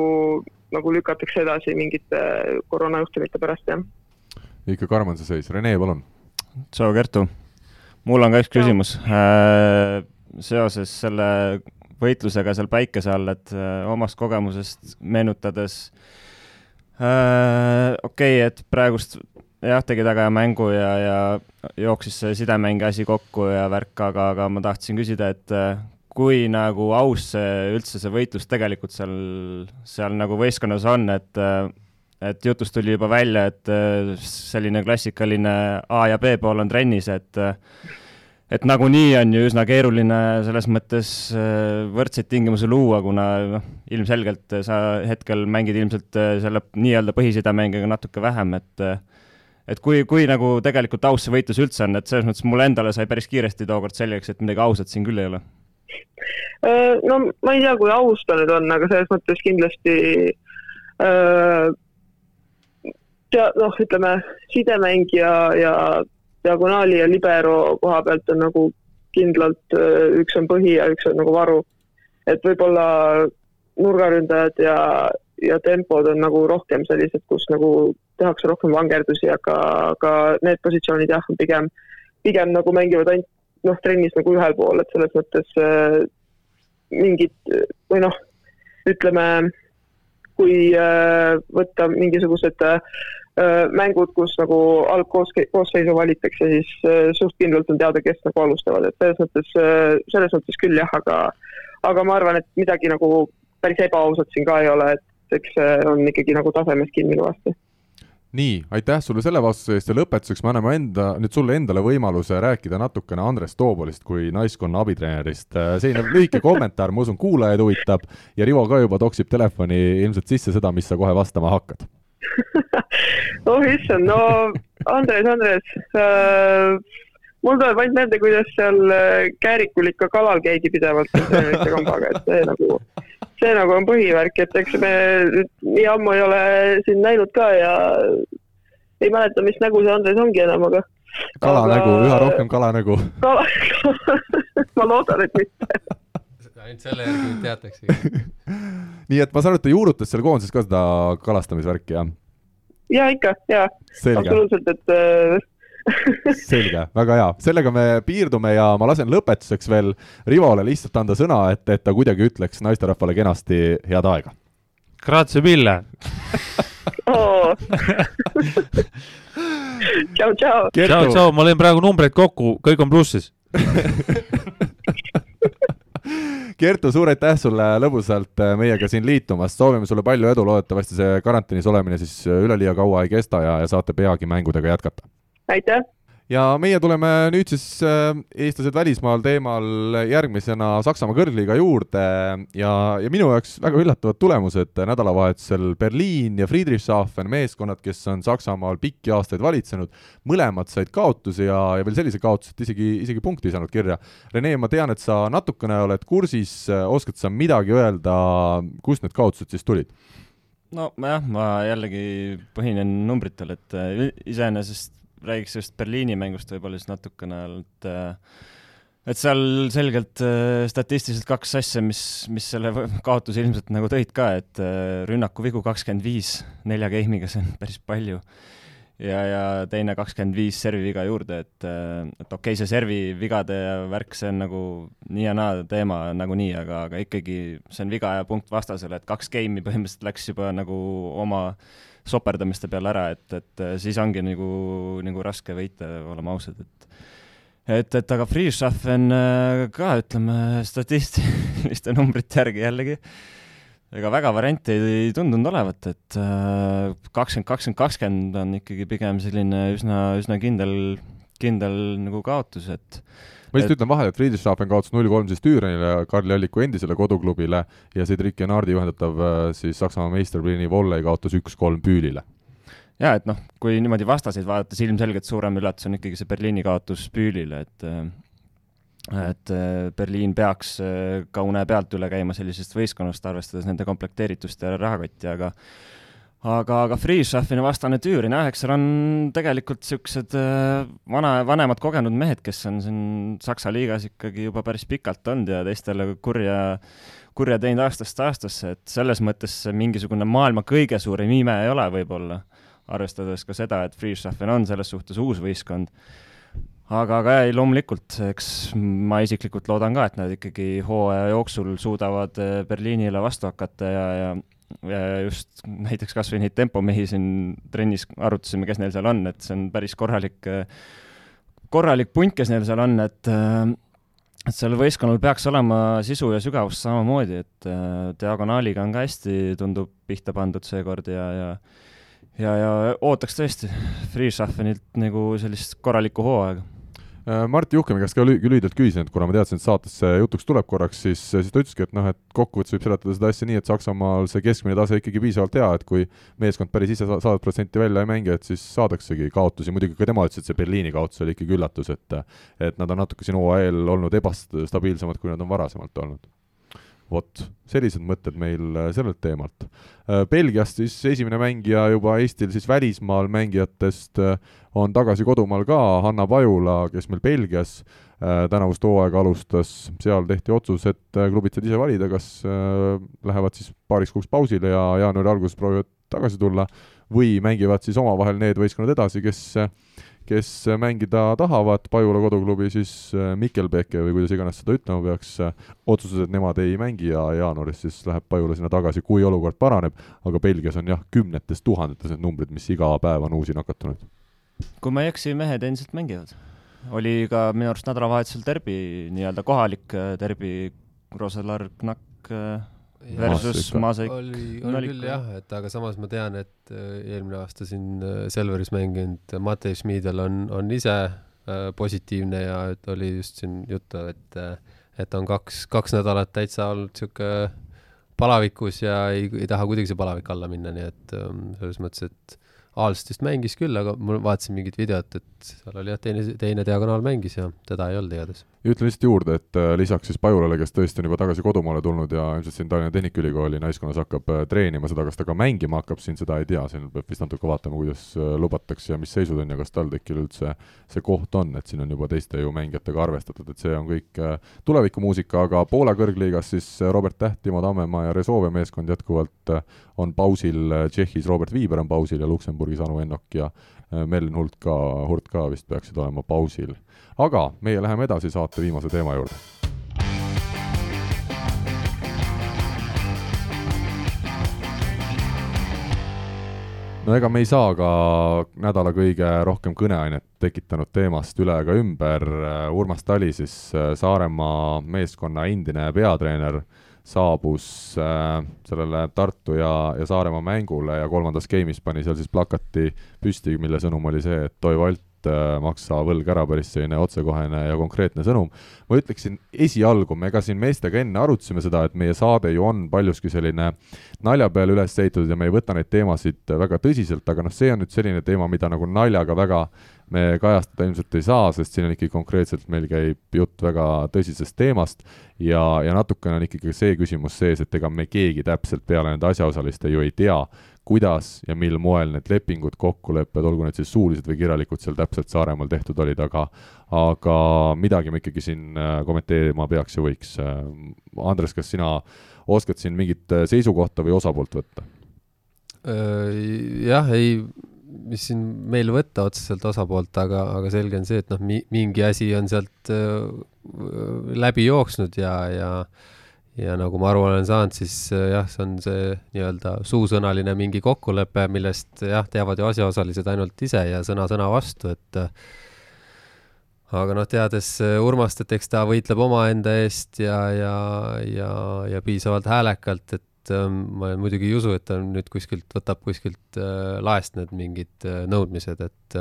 nagu lükatakse edasi mingite koroonajuhtumite pärast, jah. ikka karm on see seis, Rene, palun. tšau, Kertu. mul on ka üks küsimus äh, seoses selle võitlusega seal päikese all, et äh, omast kogemusest meenutades äh,, okei okay,, et praegust jah, tegi hea mängu ja, ja jooksis see sidemängi asi kokku ja värk, aga, aga ma tahtsin küsida, et äh, kui nagu aus see üldse see võitlus tegelikult seal, seal nagu võistkonnas on, et äh, et jutust tuli juba välja, et selline klassikaline A ja B pool on trennis, et et nagunii on ju üsna keeruline selles mõttes äh, võrdseid tingimusi luua, kuna noh, ilmselgelt sa hetkel mängid ilmselt äh, selle nii-öelda põhisidemängiga natuke vähem, et äh, et kui, kui nagu tegelikult aus see võitlus üldse on, et selles mõttes mulle endale sai päris kiiresti tookord selgeks, et midagi ausat siin küll ei ole. no ma ei tea, kui aus ta nüüd on, aga selles mõttes kindlasti tea-, noh, ütleme sidemängija ja diagonaali ja libero koha pealt on nagu kindlalt äh, üks on põhi ja üks on nagu varu. et võib-olla nurgaründajad ja, ja tempod on nagu rohkem sellised, kus nagu tehakse rohkem vangerdusi, aga, aga need positsioonid jah, pigem, pigem nagu mängivad ainult noh, trennis nagu ühel pool, et selles mõttes äh, mingid või noh, ütleme, kui äh, võtta mingisugused Äh, mängud, kus nagu algkoosseisu valitakse, siis äh, suht kindlalt on teada, kes nagu alustavad, et selles mõttes, äh, selles mõttes küll jah, aga aga ma arvan, et midagi nagu päris ebaausat siin ka ei ole, et eks see on ikkagi nagu tasemes kinni kõvasti nii, aitäh sulle selle vastuse eest ja lõpetuseks me anname enda, nüüd sulle endale võimaluse rääkida natukene Andres Toobolist kui naiskonna abitreenerist. selline lühike kommentaar, ma usun, kuulajaid huvitab ja Rivo ka juba toksib telefoni ilmselt sisse seda, mis sa kohe vastama hakkad oh issand, no Andres, Andres äh,, mul tuleb ainult meelde, kuidas seal äh, Käärikul ikka kalal käidi pidevalt treenerite kambaga, et see nagu, see nagu on põhivärk, et eks me nii ammu ei ole sind näinud ka ja ei mäleta, mis nägu see Andres ongi enam, aga kalanägu aga..., üha rohkem kalanägu. kala ma loodan, et mitte ainult selle järgi mind teataksegi nii et ma saan aru, et ta juurutas seal koondises ka seda kalastamisvärki, jah? ja ikka, ja. absoluutselt, et äh, selge, väga hea, sellega me piirdume ja ma lasen lõpetuseks veel Rivole lihtsalt anda sõna, et, et ta kuidagi ütleks naisterahvale kenasti head aega. Grazie mille tšau, tšau. tšau, tšau, ma lõin praegu numbreid kokku, kõik on plussis Kertu, suur aitäh sulle lõbusalt äh, meiega siin liitumast, soovime sulle palju edu, loodetavasti see karanteenis olemine siis äh, üleliia kaua ei kesta ja, ja saate peagi mängudega jätkata. aitäh! Ja meie tuleme nüüd siis äh, eestlased välismaal teemal järgmisena Saksamaa kõrgliiga juurde ja, ja minu jaoks väga üllatavad tulemused nädalavahetusel Berliin ja Friedrichshafen, meeskonnad, kes on Saksamaal pikki aastaid valitsenud, mõlemad said kaotusi ja, ja veel sellise kaotuse, et isegi, isegi punkti ei saanud kirja. Rene, ma tean, et sa natukene oled kursis, oskad sa midagi öelda, kust need kaotused siis tulid? no jah, ma jällegi põhinen numbritel, et iseenesest räägiks sellest Berliini mängust võib-olla siis natukene, et äh, et seal selgelt äh, statistiliselt kaks asja, mis, mis selle kaotuse ilmselt nagu tõid ka, et äh, rünnaku vigu kakskümmend viis nelja game'iga, see on päris palju. ja, ja teine kakskümmend viis serviviga juurde, et, et okei okay,, see servivigade värk, see on nagu nii ja naa teema nagunii, aga, aga ikkagi see on viga ja punkt vastasele, et kaks game'i põhimõtteliselt läks juba nagu oma soperdamiste peale ära, et, et siis ongi nagu, nagu raske võita, oleme ausad, et et, et aga Freeschaffen ka, ütleme, statistiliste numbrite järgi jällegi äh, ega väga variante ei tundunud olevat, et äh, kakskümmend, kakskümmend, kakskümmend on ikkagi pigem selline üsna, üsna kindel, kindel nagu kaotus, et ma lihtsalt ütlen vahele, et Friedrichshafen kaotas null kolm siis Tüürenile, Karli Alliku endisele koduklubile ja Cedric Genardi juhendatav äh, siis Saksamaa meister Blini Volley kaotas üks-kolm Büülile jaa, et noh, kui niimoodi vastaseid vaadata, siis ilmselgelt suurem üllatus on ikkagi see Berliini kaotus Büülile, et äh, et äh, Berliin peaks ka une pealt üle käima sellisest võistkonnast, arvestades nende komplekteeritust ja rahakotti, aga aga, aga Freeschaffini vastane Tüürin jah, eks seal on tegelikult niisugused äh, vana, vanemad kogenud mehed, kes on siin Saksa liigas ikkagi juba päris pikalt olnud ja teistele kurja, kurja teinud aastast aastasse, et selles mõttes mingisugune maailma kõige suurem ime ei ole võib-olla, arvestades ka seda, et Freeschaffin on selles suhtes uus võistkond. Aga, aga ei, loomulikult, eks ma isiklikult loodan ka, et nad ikkagi hooaja jooksul suudavad eh, Berliinile vastu hakata ja ja just näiteks kas või neid tempomehi siin trennis arutasime, kes neil seal on, et see on päris korralik, eh, korralik punt, kes neil seal on, et eh, et sellel võistkonnal peaks olema sisu ja sügavust samamoodi, et diagonaaliga on ka hästi, tundub, pihta pandud seekord ja, ja ja, ja ootaks tõesti Freeschaffenilt nagu sellist korralikku hooaega Äh, Martti Juhkemi käest ka lühidalt küsisin, et kuna ma teadsin, et saates see jutuks tuleb korraks, siis, siis ta ütleski, et noh, et kokkuvõttes võib seletada seda asja nii, et Saksamaal see keskmine tase ikkagi piisavalt hea, et kui meeskond päris ise sadat protsenti välja ei mängi, et siis saadaksegi kaotusi, muidugi ka tema ütles, et see Berliini kaotus oli ikkagi üllatus, et et nad on natuke siin hooaja eel olnud ebastabiilsemad, kui nad on varasemalt olnud vot, sellised mõtted meil äh, sellelt teemalt. Äh, Belgiast siis esimene mängija juba Eestil siis välismaal mängijatest äh, on tagasi kodumaal ka, Hanna Pajula, kes meil Belgias tänavust hooaega alustas, seal tehti otsus, et klubid said ise valida, kas lähevad siis paariks kuuks pausile ja jaanuari alguses proovivad tagasi tulla või mängivad siis omavahel need võistkonnad edasi, kes kes mängida tahavad Pajula koduklubi, siis äh, Mikkelbeke või kuidas iganes seda ütlema peaks, äh, otsustas, et nemad ei mängi ja jaanuaris siis läheb Pajula sinna tagasi, kui olukord paraneb, aga Belgias on jah, kümnetes tuhandetes need numbrid, mis iga päev on uusi nakatunuid. kui ma ei eksi, mehed endiselt mängivad. oli ka minu arust nädalavahetusel derbi, nii-öelda kohalik äh, derbi, Roselar Knack versus Maasik. oli, oli küll jah, et aga samas ma tean, et äh, eelmine aasta siin äh, Selveris mänginud Matei Schmidel on, on ise äh, positiivne ja et oli just siin juttu, et, et on kaks, kaks nädalat täitsa olnud sihuke palavikus ja ei, ei taha kuidagi see palavik alla minna, nii et ähm, selles mõttes, et Aalstist mängis küll, aga ma vaatasin mingit videot, et seal oli jah, teine, teine diagonaal mängis ja teda ei olnud igatahes ja ütlen lihtsalt juurde, et äh, lisaks siis Pajulale, kes tõesti on juba tagasi kodumaale tulnud ja ilmselt siin Tallinna Tehnikaülikooli naiskonnas hakkab äh, treenima seda, kas ta ka mängima hakkab siin, seda ei tea, siin peab vist natuke vaatama, kuidas äh, lubatakse ja mis seisud on ja kas TalTechil üldse see koht on, et siin on juba teiste ju mängijatega arvestatud, et see on kõik tulevikumuusika, aga Poola kõrgliigas siis Robert Täht, Timo Tammemaa ja Rezove meeskond jätkuvalt on pausil, Tšehhis Robert Viiber on pausil ja Luksemburgis Anu Ennok ja Merlin Hult ka, Hurt ka vist peaksid olema pausil aga meie läheme edasi saate viimase teema juurde. no ega me ei saa ka nädala kõige rohkem kõneainet tekitanud teemast üle ega ümber, Urmas Tali siis Saaremaa meeskonna endine peatreener saabus äh, sellele Tartu ja, ja Saaremaa mängule ja kolmandas game'is pani seal siis plakati püsti, mille sõnum oli see, et Toivo Alt et äh, maksa võlg ära, päris selline otsekohene ja konkreetne sõnum. ma ütleksin esialgu, me ka siin meestega enne arutasime seda, et meie saade ju on paljuski selline nalja peale üles ehitatud ja me ei võta neid teemasid väga tõsiselt, aga noh, see on nüüd selline teema, mida nagu naljaga väga me kajastada ilmselt ei saa, sest siin on ikkagi konkreetselt, meil käib jutt väga tõsisest teemast ja, ja natukene on ikkagi see küsimus sees, et ega me keegi täpselt peale nende asjaosaliste ju ei tea, kuidas ja mil moel need lepingud, kokkulepped, olgu need siis suulised või kirjalikud, seal täpselt Saaremaal tehtud olid, aga aga midagi me ikkagi siin äh, kommenteerima peaks ja võiks. Äh, Andres, kas sina oskad siin mingit äh, seisukohta või osapoolt võtta? jah, ei, mis siin meil võtta otseselt osapoolt, aga, aga selge on see, et noh, mi-, mingi asi on sealt läbi jooksnud ja, ja ja nagu ma aru olen saanud, siis äh, jah, see on see nii-öelda suusõnaline mingi kokkulepe, millest jah, teavad ju asjaosalised ainult ise ja sõna sõna vastu, et äh, aga noh, teades äh, Urmast, et eks ta võitleb omaenda eest ja, ja, ja, ja piisavalt häälekalt, et ma muidugi ei usu, et ta nüüd kuskilt, võtab kuskilt laest need mingid nõudmised, et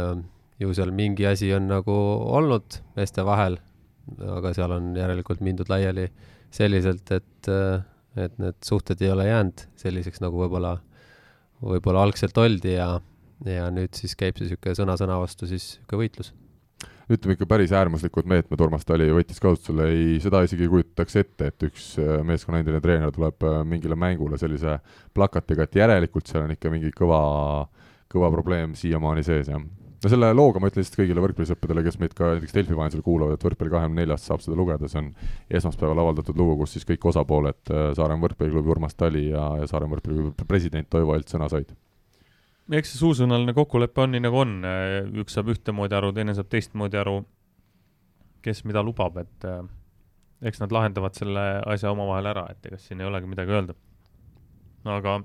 ju seal mingi asi on nagu olnud meeste vahel, aga seal on järelikult mindud laiali selliselt, et, et need suhted ei ole jäänud selliseks, nagu võib-olla, võib-olla algselt oldi ja, ja nüüd siis käib see niisugune sõna sõna vastu siis niisugune võitlus. Ütleme ikka päris äärmuslikud meetmed Urmas Tali võttis kasutusele, ei, seda isegi ei kujutaks ette, et üks äh, meeskonna endine treener tuleb äh, mingile mängule sellise plakatiga, et järelikult seal on ikka mingi kõva, kõva probleem siiamaani sees, jah no selle looga ma ütlen lihtsalt kõigile võrkpallisõppedele, kes meid ka näiteks Delfi vahendusel kuulavad, et võrkpalli kahekümne neljast saab seda lugeda, see on esmaspäeval avaldatud lugu, kus siis kõik osapooled, äh, Saaremaa võrkpalliklubi Urmas Tali ja, ja Saaremaa võrkpalliklubi president Toivo Alt sõna said. eks see suusõnaline kokkulepe on nii, nagu on, üks saab ühtemoodi aru, teine saab teistmoodi aru, kes mida lubab, et äh, eks nad lahendavad selle asja omavahel ära, et ega siin ei olegi midagi öelda. aga,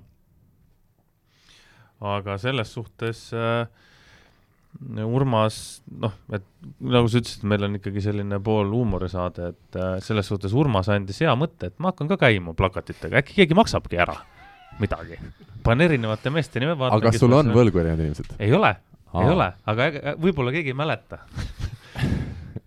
aga selles suhtes äh, Urmas, noh, et nagu sa ütlesid, meil on ikkagi selline pool huumorisaade, et äh, selles suhtes Urmas andis hea mõtte, et ma hakkan ka käima plakatitega, äkki keegi maksabki ära midagi. panen erinevate meeste nime, aga kas sul on võlgu erinevad inimesed? ei ole, ei ole, aga võib-olla keegi ei mäleta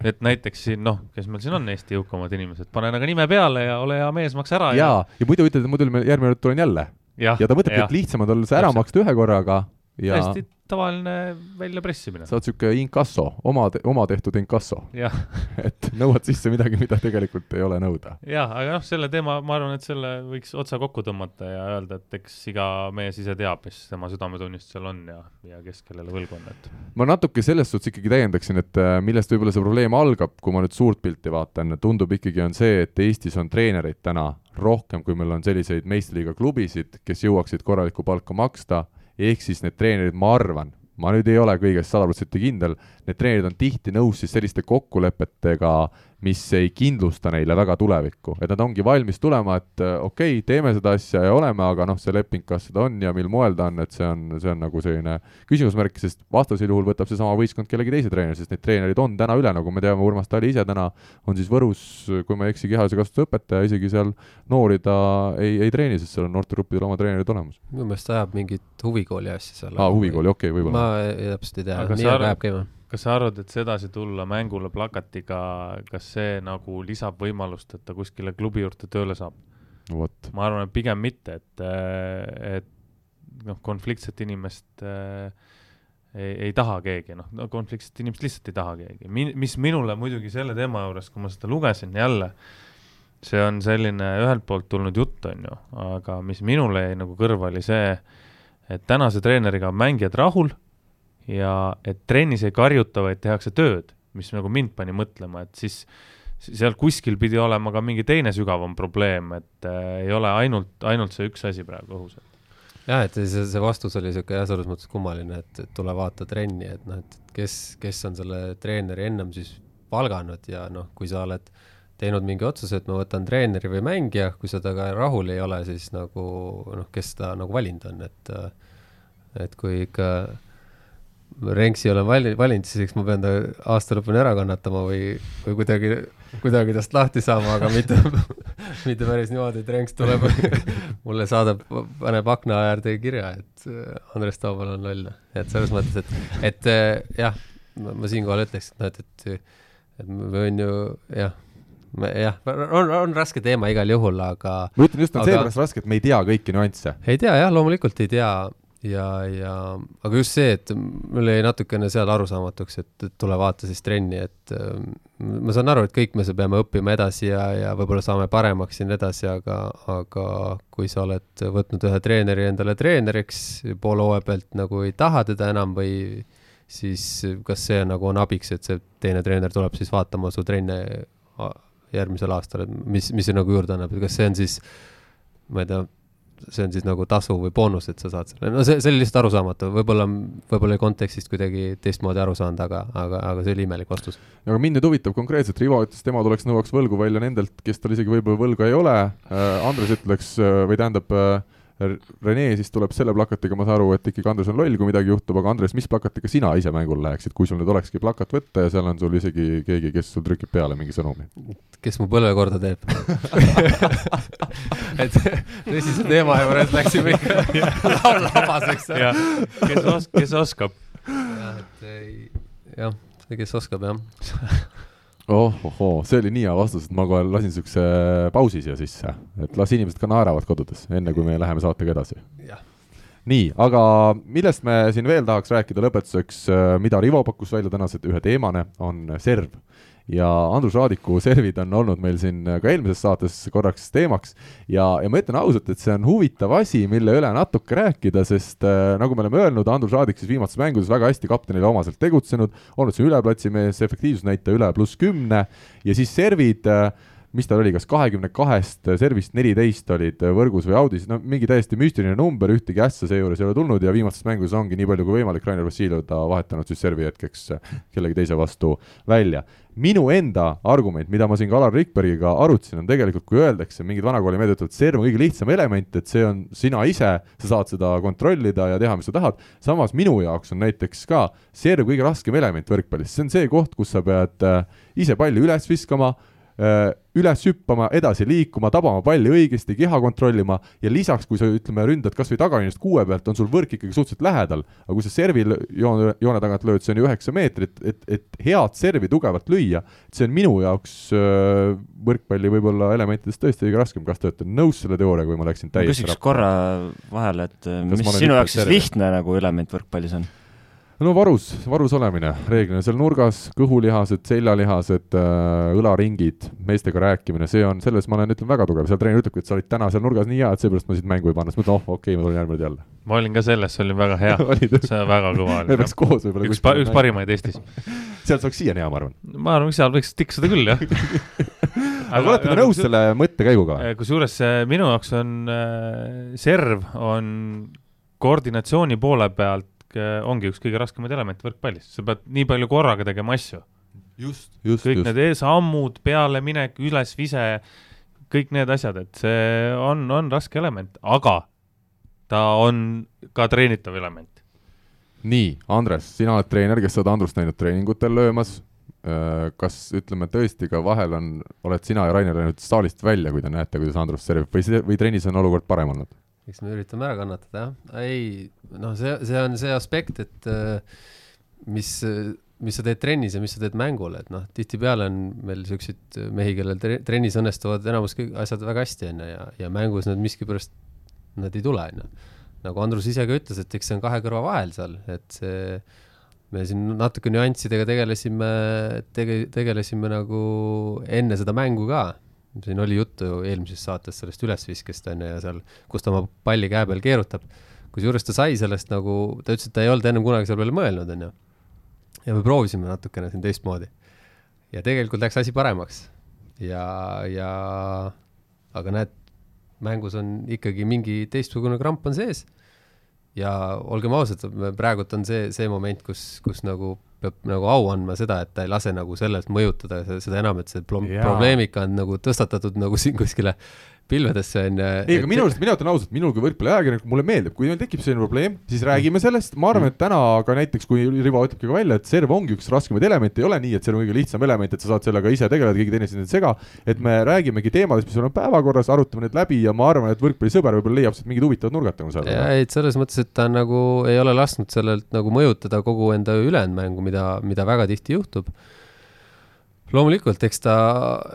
et näiteks siin noh, kes meil siin on Eesti jõukamad inimesed, panen aga nime peale ja ole hea mees, maksa ära. ja, ja, ja muidu ütled, et muidu järgmine kord tulen jälle. ja, ja ta mõtlebki, et lihtsam on tal see ära maksta ühe korraga ja hästi tavaline väljapressimine. sa oled niisugune inkasso, oma, oma tehtud inkasso. et nõuad sisse midagi, mida tegelikult ei ole nõuda. jah, aga noh, selle teema, ma arvan, et selle võiks otsa kokku tõmmata ja öelda, et eks iga mees ise teab, mis tema südametunnistusel on ja, ja kes kellele võlgu on, et. ma natuke selles suhtes ikkagi täiendaksin, et äh, millest võib-olla see probleem algab, kui ma nüüd suurt pilti vaatan, tundub ikkagi on see, et Eestis on treenereid täna rohkem, kui meil on selliseid meistriliiga klubisid, kes jõuaksid korralikku palka maksta ehk siis need treenerid, ma arvan, ma nüüd ei ole kõiges sada protsenti kindel, need treenerid on tihti nõus siis selliste kokkulepetega, mis ei kindlusta neile väga tulevikku, et nad ongi valmis tulema, et äh, okei okay,, teeme seda asja ja oleme, aga noh, see leping, kas seda on ja mil moel ta on, et see on, see on nagu selline küsimusmärk, sest vastasel juhul võtab seesama võistkond kellegi teise treeneri, sest neid treenereid on täna üle, nagu me teame, Urmas Tali ise täna on siis Võrus, kui ma ei eksi, kehalise kasvatuse õpetaja, isegi seal noori ta ei, ei treeni, sest seal on noortegruppidel oma treenerid olemas. minu meelest ajab mingit huvikooli asja seal. aa, huvikooli, okei okay,, võib-olla. ma täpselt ei tea, nii jääb käima kas sa arvad, et sedasi tulla mängule plakatiga, kas see nagu lisab võimalust, et ta kuskile klubi juurde tööle saab ma arvan, et pigem mitte, et, et noh, konfliktset inimest äh, ei, ei taha keegi, noh, no konfliktset inimest lihtsalt ei taha keegi. Mi-, mis minule muidugi selle teema juures, kui ma seda lugesin jälle, see on selline ühelt poolt tulnud jutt, on ju, aga mis minule jäi nagu kõrva, oli see, et tänase treeneriga on mängijad rahul ja et trennis ei karjuta, vaid tehakse tööd, mis nagu mind pani mõtlema, et siis seal kuskil pidi olema ka mingi teine sügavam probleem, et äh, ei ole ainult, ainult see üks asi praegu õhus. jah, et see, see vastus oli niisugune jah, selles mõttes kummaline, et, tule vaata trenni, et noh, et kes, kes on selle treeneri ennem siis palganud ja noh, kui sa oled teinud mingi otsuse, et ma võtan treeneri või mängija, kui sa temaga rahul ei ole, siis nagu noh, kes ta nagu valinud on, et et kui ikka Renksi olen vali-, valinud, siis eks ma pean ta aasta lõpuni ära kannatama või, või kuidagi, kuidagi tast lahti saama, aga mitte mitte päris niimoodi, et Renks tuleb mulle saadab, paneb akna äärde kirja, et äh, Andres Toobal on loll. et selles mõttes, et, et äh, jah, ma siinkohal ütleks, et noh, et, et, et me võin ju jah, jah, on, on raske teema igal juhul, aga ma ütlen just, on seepärast raske, et me ei tea kõiki nüansse. ei tea jah, loomulikult ei tea ja, ja aga just see, et mul jäi natukene seal arusaamatuks, et, et tule vaata siis trenni, et äh, ma saan aru, et kõik me peame õppima edasi ja, ja võib-olla saame paremaks ja nii edasi, aga, aga kui sa oled võtnud ühe treeneri endale treeneriks, poole hooaja pealt nagu ei taha teda enam või siis kas see nagu on abiks, et see teine treener tuleb siis vaatama su trenne järgmisel aastal, et mis, mis see nagu juurde annab, kas see on siis, ma ei tea, see on siis nagu tasu või boonus, et sa saad selle, no see, see oli lihtsalt arusaamatu, võib-olla, võib-olla kontekstist kuidagi teistmoodi aru saanud, aga, aga, aga see oli imelik vastus. aga mind nüüd huvitab konkreetselt, Rivo ütles, tema tuleks, nõuaks võlgu välja nendelt, kes tal isegi võib-olla võlga ei ole, äh, Andres ütleks või tähendab äh, Rene siis tuleb selle plakatiga, ma saan aru, et ikkagi Andres on loll, kui midagi juhtub, aga Andres, mis plakatiga sina ise mängule läheksid, kui sul nüüd olekski plakat võtta ja seal on sul isegi keegi, kes sul trükib peale mingi sõnumi? kes mu põlve korda teeb et tõsise teema juures läksime ikka labaseks. kes os-, kes oskab. jah, et ei, jah, kes oskab, jah oh, ohoo, see oli nii hea vastus, et ma kohe lasin niisuguse pausi siia sisse, et las inimesed ka naeravad kodudes, enne kui me läheme saatega edasi. nii, aga millest me siin veel tahaks rääkida lõpetuseks, mida Rivo pakkus välja tänase ühe teemana, on serv ja Andrus Raadiku servid on olnud meil siin ka eelmises saates korraks teemaks. Ja, ja ma ütlen ausalt, et see on huvitav asi, mille üle natuke rääkida, sest äh, nagu me oleme öelnud, Andrus Raadik siis viimastes mängudes väga hästi kaptenile omaselt tegutsenud, olnud see üleplatsimees, efektiivsusnäitaja üle pluss kümne. Ja siis servid äh, mis tal oli, kas kahekümne kahest servist neliteist olid võrgus või audis, no mingi täiesti müstiline number, ühtegi ässa seejuures ei ole tulnud ja viimastes mängudes ongi nii palju kui võimalik Rainer Vassiljev ta vahetanud siis servi hetkeks kellegi teise vastu välja. minu enda argument, mida ma siin ka Alar Rikbergiga arutasin, on tegelikult, kui öeldakse, mingid vanakooli mehed ütlevad, serv on kõige lihtsam element, et see on sina ise, sa saad seda kontrollida ja teha, mis sa tahad, samas minu jaoks on näiteks ka serv kõige raskem element võrkpallis, see on see koht, kus sa pead äh, ise palli üles viskama, üles hüppama, edasi liikuma, tabama palli õigesti, keha kontrollima ja lisaks, kui sa ütleme, ründad kas või tagaliinist kuue pealt, on sul võrk ikkagi suhteliselt lähedal, aga kui sa servil joone, joone tagant lööd, see on ju üheksa meetrit, et, et head servi tugevalt lüüa, see on minu jaoks äh, võrkpalli võib-olla elementidest tõesti kõige raskem, kas te olete nõus selle teooriaga või ma läksin täiesti küsiks korra vahele, et mis sinu jaoks siis lihtne nagu element võrkpallis on? No varus, varus olemine, reeglina seal nurgas, kõhulihased, seljalihased äh,, õlaringid, meestega rääkimine, see on, selles ma olen, ütlen väga tugev, seal treener ütlebki, et sa olid täna seal nurgas nii hea, et seepärast ma sind mängu ei pannud, siis mõtlen, oh okei okay,, ma tulen järgmine kord jälle. ma olin ka selles, see oli väga hea. See on väga kõva me peaks koos võib-olla üks, pa, üks parimaid Eestis. Sealt saaks siiani hea, ma arvan. ma arvan, seal võiks tiksuda küll, jah. Aga olete te nõus selle mõttekäiguga? kusjuures minu jaoks on äh, serv on koordinatsiooni poole pealt Äh, ongi üks kõige raskemaid elemente võrkpallis, sa pead nii palju korraga tegema asju. just, just, kõik just. need sammud, pealeminek, ülesvise, kõik need asjad, et see on, on raske element, aga ta on ka treenitav element. nii, Andres, sina oled treener, kes sa oled Andrust näinud treeningutel löömas, äh, kas ütleme tõesti ka vahel on, oled sina ja Rainer läinud saalist välja, kui te näete, kuidas Andrus servib või see, või trennis on olukord parem olnud? Eks me üritame ära kannatada, jah. ei, noh, see, see on see aspekt, et äh, mis, mis sa teed trennis ja mis sa teed mängul, et noh, tihtipeale on meil siukseid mehi, kellel trennis õnnestuvad enamus kõik asjad väga hästi, onju, ja, ja mängus nad miskipärast, nad ei tule, onju. nagu Andrus ise ka ütles, et eks see on kahe kõrva vahel seal, et see me siin natuke nüanssidega tegelesime, tege-, tegelesime nagu enne seda mängu ka siin oli juttu ju eelmises saates sellest ülesviskest on ju ja seal, kus ta oma palli käe peal keerutab. kusjuures ta sai sellest nagu, ta ütles, et ta ei olnud ennem kunagi selle peale mõelnud, on ju. ja me proovisime natukene siin teistmoodi. ja tegelikult läks asi paremaks. ja, ja aga näed, mängus on ikkagi mingi teistsugune kramp on sees. Ja olgem ausad, praegult on see, see moment, kus, kus nagu peab nagu au andma seda, et ta ei lase nagu sellelt mõjutada, seda enam, et see probleemika on nagu tõstatatud nagu siin kuskile pilvedesse on ju. ei, aga minu arust, mina ütlen ausalt, minul kui võrkpalliajakirjanikul mulle meeldib, kui meil tekib selline probleem, siis räägime sellest, ma arvan, et täna ka näiteks, kui Rivo ütlebki ka välja, et serv ongi üks raskemaid elemente, ei ole nii, et see on kõige lihtsam element, et sa saad sellega ise tegeleda, keegi teine sind ei sega, et me räägimegi teemadest, mis on päevakorras, arutame need läbi ja ma arvan, et võrkpallisõber võib-olla leiab sealt mingid huvitavad nurgad seal. jaa, ei, et selles mõttes, et ta nagu ei ole lasknud sellelt nagu mõjutada kogu enda ülejäänud mängu, mida, mida väga tihti juhtub loomulikult, eks ta,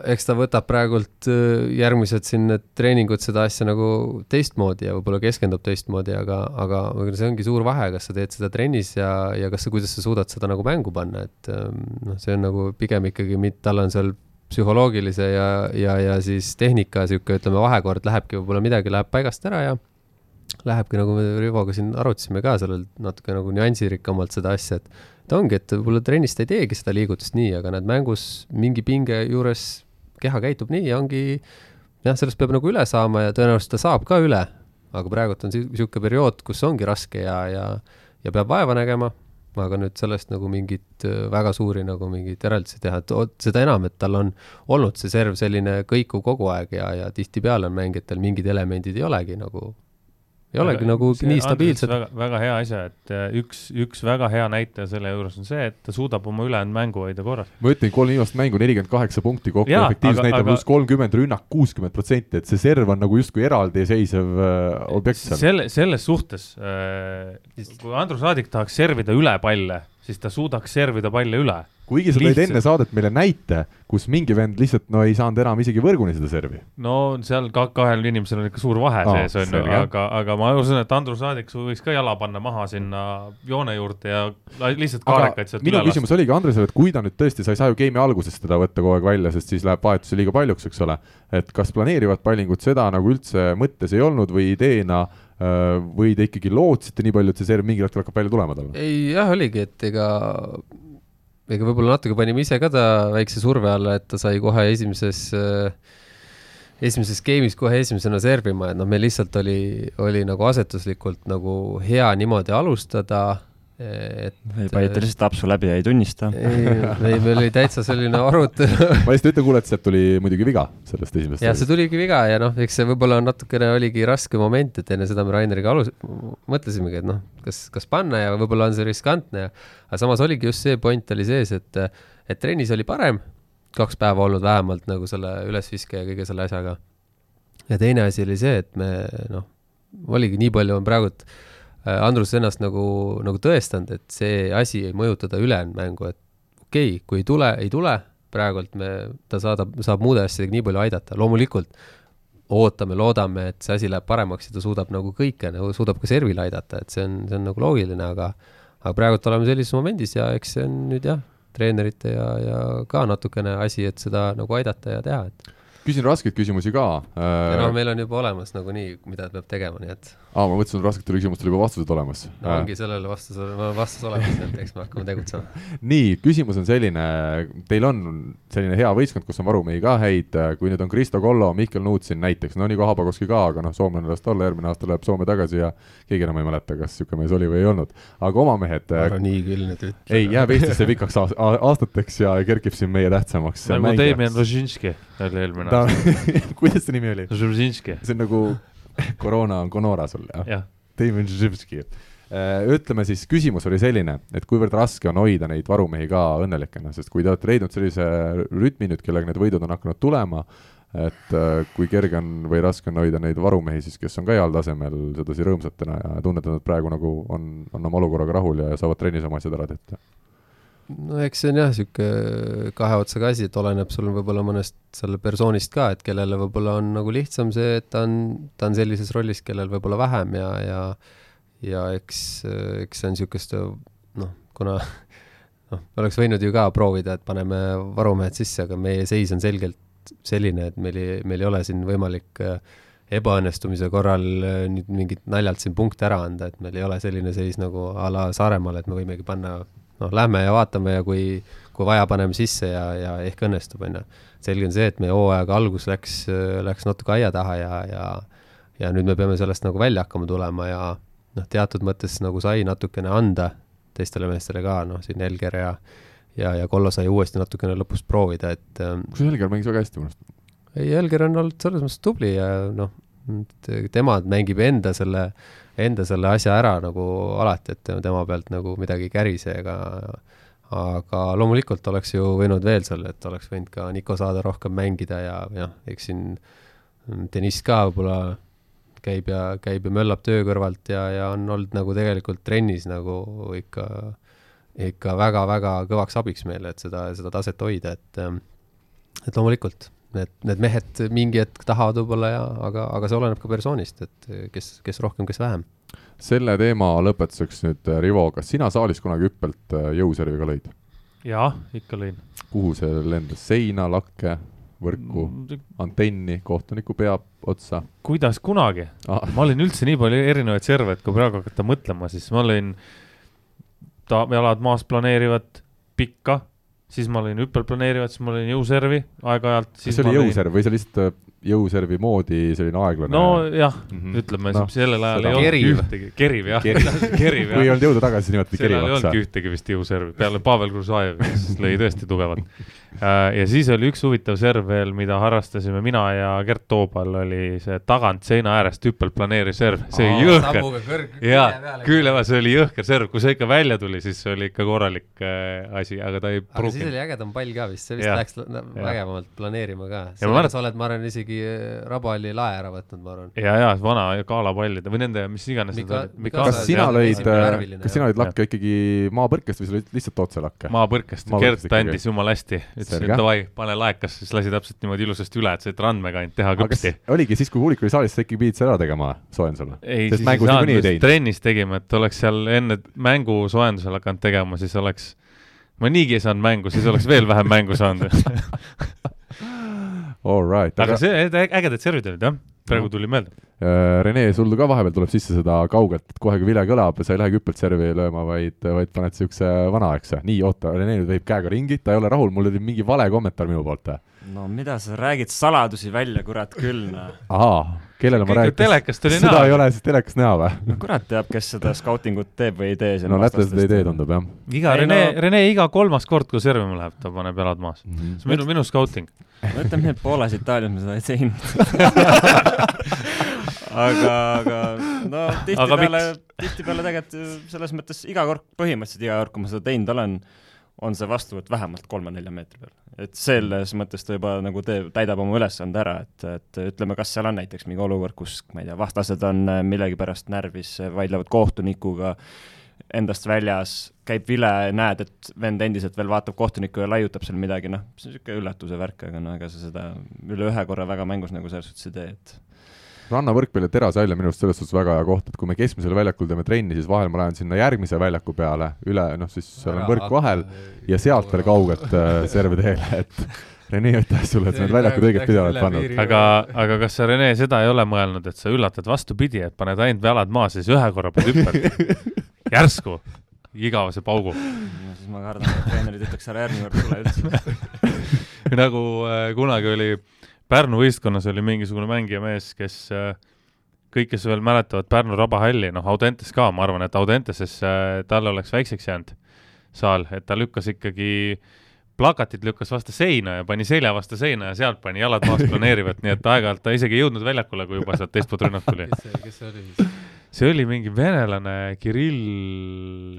eks ta võtab praegult äh, järgmised siin need treeningud seda asja nagu teistmoodi ja võib-olla keskendub teistmoodi, aga, aga see ongi suur vahe, kas sa teed seda trennis ja, ja kas sa, kuidas sa suudad seda nagu mängu panna, et ähm, noh, see on nagu pigem ikkagi, tal on seal psühholoogilise ja, ja, ja siis tehnika niisugune, ütleme, vahekord lähebki, võib-olla midagi läheb paigast ära ja lähebki, nagu me Rivoga siin arutasime ka sellel natuke nagu nüansirikkamalt seda asja, et ta ongi, et võib-olla trennis ta ei teegi seda liigutust nii, aga näed, mängus mingi pinge juures keha käitub nii ja ongi jah, sellest peab nagu üle saama ja tõenäoliselt ta saab ka üle. aga praegult on niisugune periood, kus ongi raske ja, ja, ja peab vaeva nägema, aga nüüd sellest nagu mingit äh, väga suuri nagu mingeid järeldusi teha, et seda enam, et tal on olnud see serv selline kõikuv kogu aeg ja, ja tihtipeale on mängijatel mingid elemendid ei olegi nagu ei olegi aga nagu nii stabiilsed. väga, väga hea asja, et äh, üks, üks väga hea näitaja selle juures on see, et ta suudab oma ülejäänud mängu hoida korras. ma ütlen, kolm viimast mängu, nelikümmend kaheksa punkti kokku, efektiivsus näitab pluss kolmkümmend, rünnak kuuskümmend protsenti, et see serv on nagu justkui eraldiseisev äh, objekt seal. selle, selles suhtes äh,, kui Andrus Raadik tahaks servida üle palle, siis ta suudaks servida palle üle kuigi sa tõid enne saadet meile näite, kus mingi vend lihtsalt no ei saanud enam isegi võrguni seda servi. no seal ka kahel inimesel on ikka suur vahe Aa, sees on ju, aga, aga ma usun, et Andrus Raadik võiks ka jala panna maha sinna joone juurde ja lihtsalt kaarekaid sealt minu küsimus oligi Andresele, et kui ta nüüd tõesti, sa ei saa ju game'i alguses teda võtta kogu aeg välja, sest siis läheb vahetusi liiga paljuks, eks ole. et kas planeerivad pallingud seda nagu üldse mõttes ei olnud või ideena äh, või te ikkagi lootsite nii palju, et see serv mingil hetkel hakkab välja tulema talle? ei jah, oligi, et ega ega võib-olla natuke panime ise ka ta väikse surve alla, et ta sai kohe esimeses äh, esimeses game'is kohe esimesena servima, et noh, meil lihtsalt oli, oli nagu asetuslikult nagu hea niimoodi alustada et panite lihtsalt apsu läbi ja ei tunnista? ei, ei, meil oli täitsa selline arutelu ma lihtsalt ütlen kuule, et sealt tuli muidugi viga, sellest esimesest. jah, see tuligi viga ja noh, eks see võib-olla natukene oligi raske moment, et enne seda me Raineriga alus-, mõtlesimegi, et noh, kas, kas panna ja võib-olla on see riskantne ja aga samas oligi just see point oli sees, et, et trennis oli parem, kaks päeva olnud vähemalt nagu selle ülesviske ja kõige selle asjaga. ja teine asi oli see, et me noh, oligi nii palju on praegult Andrus ennast nagu, nagu tõestanud, et see asi ei mõjuta ta ülejäänud mängu, et okei okay,, kui ei tule, ei tule, praegult me, ta saadab, saab muude asjadega nii palju aidata, loomulikult ootame, loodame, et see asi läheb paremaks ja ta suudab nagu kõike, nagu suudab ka servile aidata, et see on, see on nagu loogiline, aga aga praegult oleme sellises momendis ja eks see on nüüd jah, treenerite ja, ja ka natukene asi, et seda nagu aidata ja teha, et küsin raskeid küsimusi ka. ja noh, meil on juba olemas nagunii, mida peab tegema, nii et aa, ma mõtlesin, et rasketele küsimustele juba vastused olemas. no ongi sellele vastus, vastus olemas, et eks me hakkame tegutsema. nii, küsimus on selline, teil on selline hea võistkond, kus on varumehi ka häid, kui nüüd on Kristo Kollo, Mihkel Nuutsin näiteks, no Niko Habakovski ka, aga noh, soomlane las ta olla, järgmine aasta läheb Soome tagasi ja keegi enam ei mäleta, kas niisugune mees oli või ei olnud. aga oma mehed ära nii küll nüüd ütle. ei, jääb Eestisse pikaks aastateks ja kerkib siin meie tähtsamaks. nagu Damien Rožinski oli eelmine aasta kuidas see nimi oli? Rožinski. see on nagu koroona on Konora sul, jah ja.? Damon Živski. Äh, ütleme siis, küsimus oli selline, et kuivõrd raske on hoida neid varumehi ka õnnelikena, sest kui te olete leidnud sellise rütmi nüüd, kellega need võidud on hakanud tulema, et äh, kui kerge on või raske on hoida neid varumehi siis, kes on ka heal tasemel sedasi rõõmsatena ja tunned, et nad praegu nagu on, on oma olukorraga rahul ja saavad trennis oma asjad ära tehta no eks see on jah, niisugune kahe otsaga asi, et oleneb sul võib-olla mõnest selle persoonist ka, et kellele võib-olla on nagu lihtsam see, et ta on, ta on sellises rollis, kellel võib-olla vähem ja, ja ja eks, eks see on niisugust noh, kuna noh, oleks võinud ju ka proovida, et paneme varumehed sisse, aga meie seis on selgelt selline, et meil ei, meil ei ole siin võimalik äh, ebaõnnestumise korral äh, nüüd mingit naljalt siin punkte ära anda, et meil ei ole selline seis nagu a la Saaremaal, et me võimegi panna noh, lähme ja vaatame ja kui, kui vaja, paneme sisse ja, ja ehk õnnestub, on ju. selge on see, et meie hooajaga algus läks, läks natuke aia taha ja, ja ja nüüd me peame sellest nagu välja hakkama tulema ja noh, teatud mõttes nagu sai natukene anda teistele meestele ka, noh, siin Helger ja ja, ja Kollo sai uuesti natukene lõpus proovida, et kus Helger mängis väga hästi minu arust? ei, Helger on olnud selles mõttes tubli ja noh, tema mängib enda selle enda selle asja ära nagu alati, et tema pealt nagu midagi ei kärise ega aga loomulikult oleks ju võinud veel seal, et oleks võinud ka Niko saada rohkem mängida ja jah, eks siin Deniss ka võib-olla käib ja, käib ja möllab töö kõrvalt ja, ja on olnud nagu tegelikult trennis nagu ikka, ikka väga-väga kõvaks abiks meile, et seda, seda taset hoida, et et loomulikult need, need mehed mingi hetk tahavad võib-olla ja, aga, aga see oleneb ka persoonist, et kes, kes rohkem, kes vähem. selle teema lõpetuseks nüüd, äh, Rivo, kas sina saalis kunagi hüppelt äh, jõuserviga lõid? jah, ikka lõin. kuhu see lendas, seina, lakke, võrku, mm, antenni, kohtuniku pea otsa? kuidas kunagi ah.? ma olin üldse nii palju erinevaid serve, et kui praegu hakata mõtlema, siis ma lõin ta, jalad maas planeerivat pikka siis ma olin hüppelplaneerivat, siis ma olin jõuservi aeg-ajalt. kas see oli jõuserv või see lihtsalt äh, jõuservi moodi selline aeglane. nojah mm, -hmm. ütleme no, sellel ajal ei olnud ühtegi, keriv jah, keriv jah. kui ei olnud jõudu tagasi, siis nimetati keriv otsa. ei olnudki ühtegi vist jõuservi, peale Pavel Gružajev, kes lõi tõesti tugevalt Äh, ja siis oli üks huvitav serv veel, mida harrastasime mina ja Gert Toobal, oli see tagant seina äärest hüppelplaneeriv serv, see oli jõhker. jaa, küül peal, see oli jõhker serv, kui see ikka välja tuli, siis see oli ikka korralik äh, asi, aga ta ei aga pruukinud. siis oli ägedam pall ka vist, see vist ja. läks vägevamalt planeerima ka. sa oled, ma arvan, isegi äh, Rabahalli lae ära võtnud, ma arvan. ja, ja vana kaalapallide või nende, mis iganes Mika, need olid. kas sina lõid, kas sina lõid lakke ikkagi maapõrkest või sa lõid lihtsalt otselakke? maapõrkest, Gert andis jumala hästi, ütles, et davai, pane laekas, siis lasi täpselt niimoodi ilusasti üle, et said randmega ainult teha kõpsti. oligi siis, kui Huulik oli saalis, sa ikkagi pidid selle ära tegema soojendusel? ei, siis ei saanud, trennis tegime, et oleks seal enne mängu soojendusel hakanud tegema, siis oleks, ma niigi ei saanud mängu, siis oleks veel vähem mängu saanud All right. aga, aga see, ägedad servid olid jah, praegu tuli meelde Äh, Rene, sul ka vahepeal tuleb sisse seda kaugelt, et kohe, kui vile kõlab, sa ei lähe küppelt servi lööma, vaid, vaid paned niisuguse vanaaegse. nii, oota, Rene nüüd veeb käega ringi, ta ei ole rahul, mul oli mingi vale kommentaar minu poolt. no mida sa räägid saladusi välja, kurat küll, noh. Kellele ma räägin? telekast oli näha. seda ei ole siis telekast näha või? no kurat teab, kes seda skautingut teeb või ei tee. no lätlased ei tee, tundub jah. iga ei, Rene no..., Rene iga kolmas kord, kui servima läheb, ta paneb jalad maas mm. -hmm. see on minu, minu skauting. no ütleme nii, et Poolas, Itaalias me seda ei teinud aga, aga no tihtipeale, tihtipeale tegelikult selles mõttes iga kord, põhimõtteliselt iga kord, kui ma seda teinud olen, on see vastuvõtt vähemalt kolme-nelja meetri peal. et selles mõttes ta juba nagu teeb, täidab oma ülesande ära, et, et ütleme, kas seal on näiteks mingi olukord, kus ma ei tea, vastased on millegipärast närvis, vaidlevad kohtunikuga, endast väljas, käib vile, näed, et vend endiselt veel vaatab kohtunikku ja laiutab seal midagi, noh, see on niisugune üllatuse värk, aga no ega sa seda üle ühe korra väga mängus nagu selles suhtes ei tee, et rannavõrkpalli terase välja minu arust selles suhtes väga hea koht, et kui me keskmisel väljakul teeme trenni, siis vahel ma lähen sinna järgmise väljaku peale üle, noh siis seal on võrk vahel ja sealt veel kaugelt äh, serve teele, et Rene, aitäh sulle, et sa need väljakud õigetpidi oled pannud. aga, aga kas sa, Rene, seda ei ole mõelnud, et sa üllatad vastupidi, et paned ainult jalad maas ja siis ühe korra pead hüppama järsku, igavese paugu. siis ma kardan, et treenerid ütleks ära järgmine kord tule üldse. Nagu äh, kunagi oli äh, Pärnu võistkonnas oli mingisugune mängijamees, kes äh, kõik, kes veel mäletavad Pärnu Rabahalli, noh, Audentes ka, ma arvan, et Audenteses äh, talle oleks väikseks jäänud saal, et ta lükkas ikkagi plakatid lükkas vastu seina ja pani selja vastu seina ja sealt pani jalad maas planeerivalt, nii et aeg-ajalt ta isegi ei jõudnud väljakule, kui juba sealt teist poolt rünnak tuli. kes see oli siis? see oli mingi venelane Kirill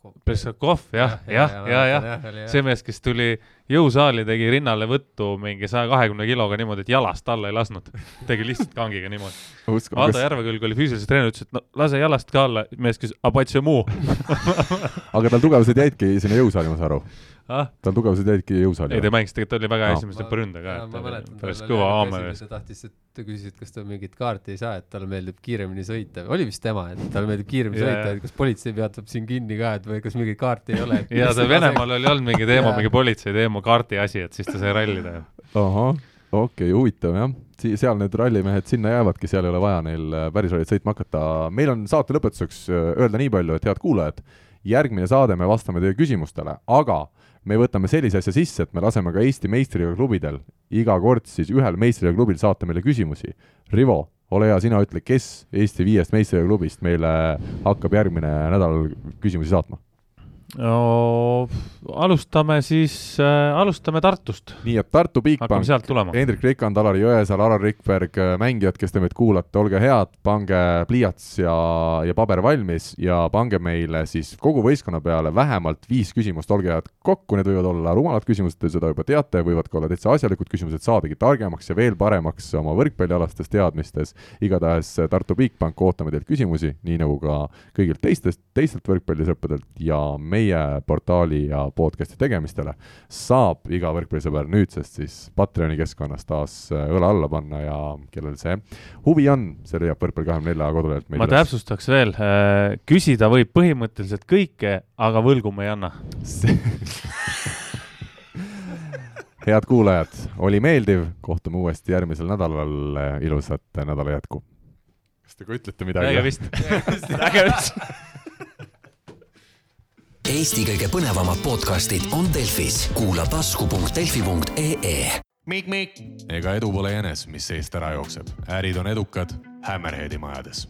Plešakov, jah, jah, ja, ja, ja, see mees, kes tuli jõusaali, tegi rinnale võttu mingi saja kahekümne kiloga niimoodi, et jalast alla ei lasknud. tegi lihtsalt kangiga niimoodi. Kas... Järvekülg oli füüsilise treener, ütles, et no lase jalast ka alla, mees küsis, aga tal tugevused jäidki sinna jõusaali, ma saan aru ah?? tal tugevused jäidki jõusaali? ei, ta mängis tegelikult, ta oli väga hea esimese lõpu ründe ka. ma mäletan, tal oli haamer. ta tahtis, et ta küsis, et kas ta mingit kaarti ei saa, et talle meeldib kiiremini sõita. oli vist tema, et talle meeldib kiiremini yeah. sõita, et kas politsei peatab siin kinni ka, et või kas mingit kaarti ei ole. ja see Venemaal oli olnud mingi teema, mingi politsei teema, kaardi asi, et siis ta sai rallida. ahah, okei okay,, huvitav jah seal need rallimehed sinna jäävadki, seal ei ole vaja neil äh, päris rallit sõitma hakata. meil on saate lõpetuseks äh, öelda nii palju, et head kuulajad, järgmine saade me vastame teie küsimustele, aga me võtame sellise asja sisse, et me laseme ka Eesti meistriga klubidel iga kord siis ühel meistriga klubil saata meile küsimusi. Rivo, ole hea, sina ütle, kes Eesti viiest meistriga klubist meile hakkab järgmine nädal küsimusi saatma no alustame siis äh,, alustame Tartust. nii et Tartu Bigbank, Hendrik Rikand, Alari Jõesaar, Alar Rikberg, äh, mängijad, kes te meid kuulate, olge head, pange pliiats ja, ja paber valmis ja pange meile siis kogu võistkonna peale vähemalt viis küsimust, olge head kokku, need võivad olla rumalad küsimused, te seda juba teate, võivad ka olla täitsa asjalikud küsimused, saadagi targemaks ja veel paremaks oma võrkpallialastes teadmistes. igatahes äh, Tartu Bigbank, ootame teilt küsimusi, nii nagu ka kõigilt teistest, teistelt võrkpallisõppedelt ja meie meie portaali ja podcast'i tegemistele, saab iga võrkpallisõber nüüdsest siis Patreoni keskkonnas taas äh, õla alla panna ja kellel see huvi on, see leiab Võrkpalli24 kodulehelt ma üles. täpsustaks veel, äh, küsida võib põhimõtteliselt kõike, aga võlgu me ei anna head kuulajad, oli meeldiv, kohtume uuesti järgmisel nädalal, ilusat nädala jätku. kas te ka ütlete midagi? äge vist äge vist Eesti kõige põnevamad podcastid on Delfis, kuula tasku.delfi.ee ega edu pole jänes, mis seest ära jookseb, ärid on edukad Hammerheadi majades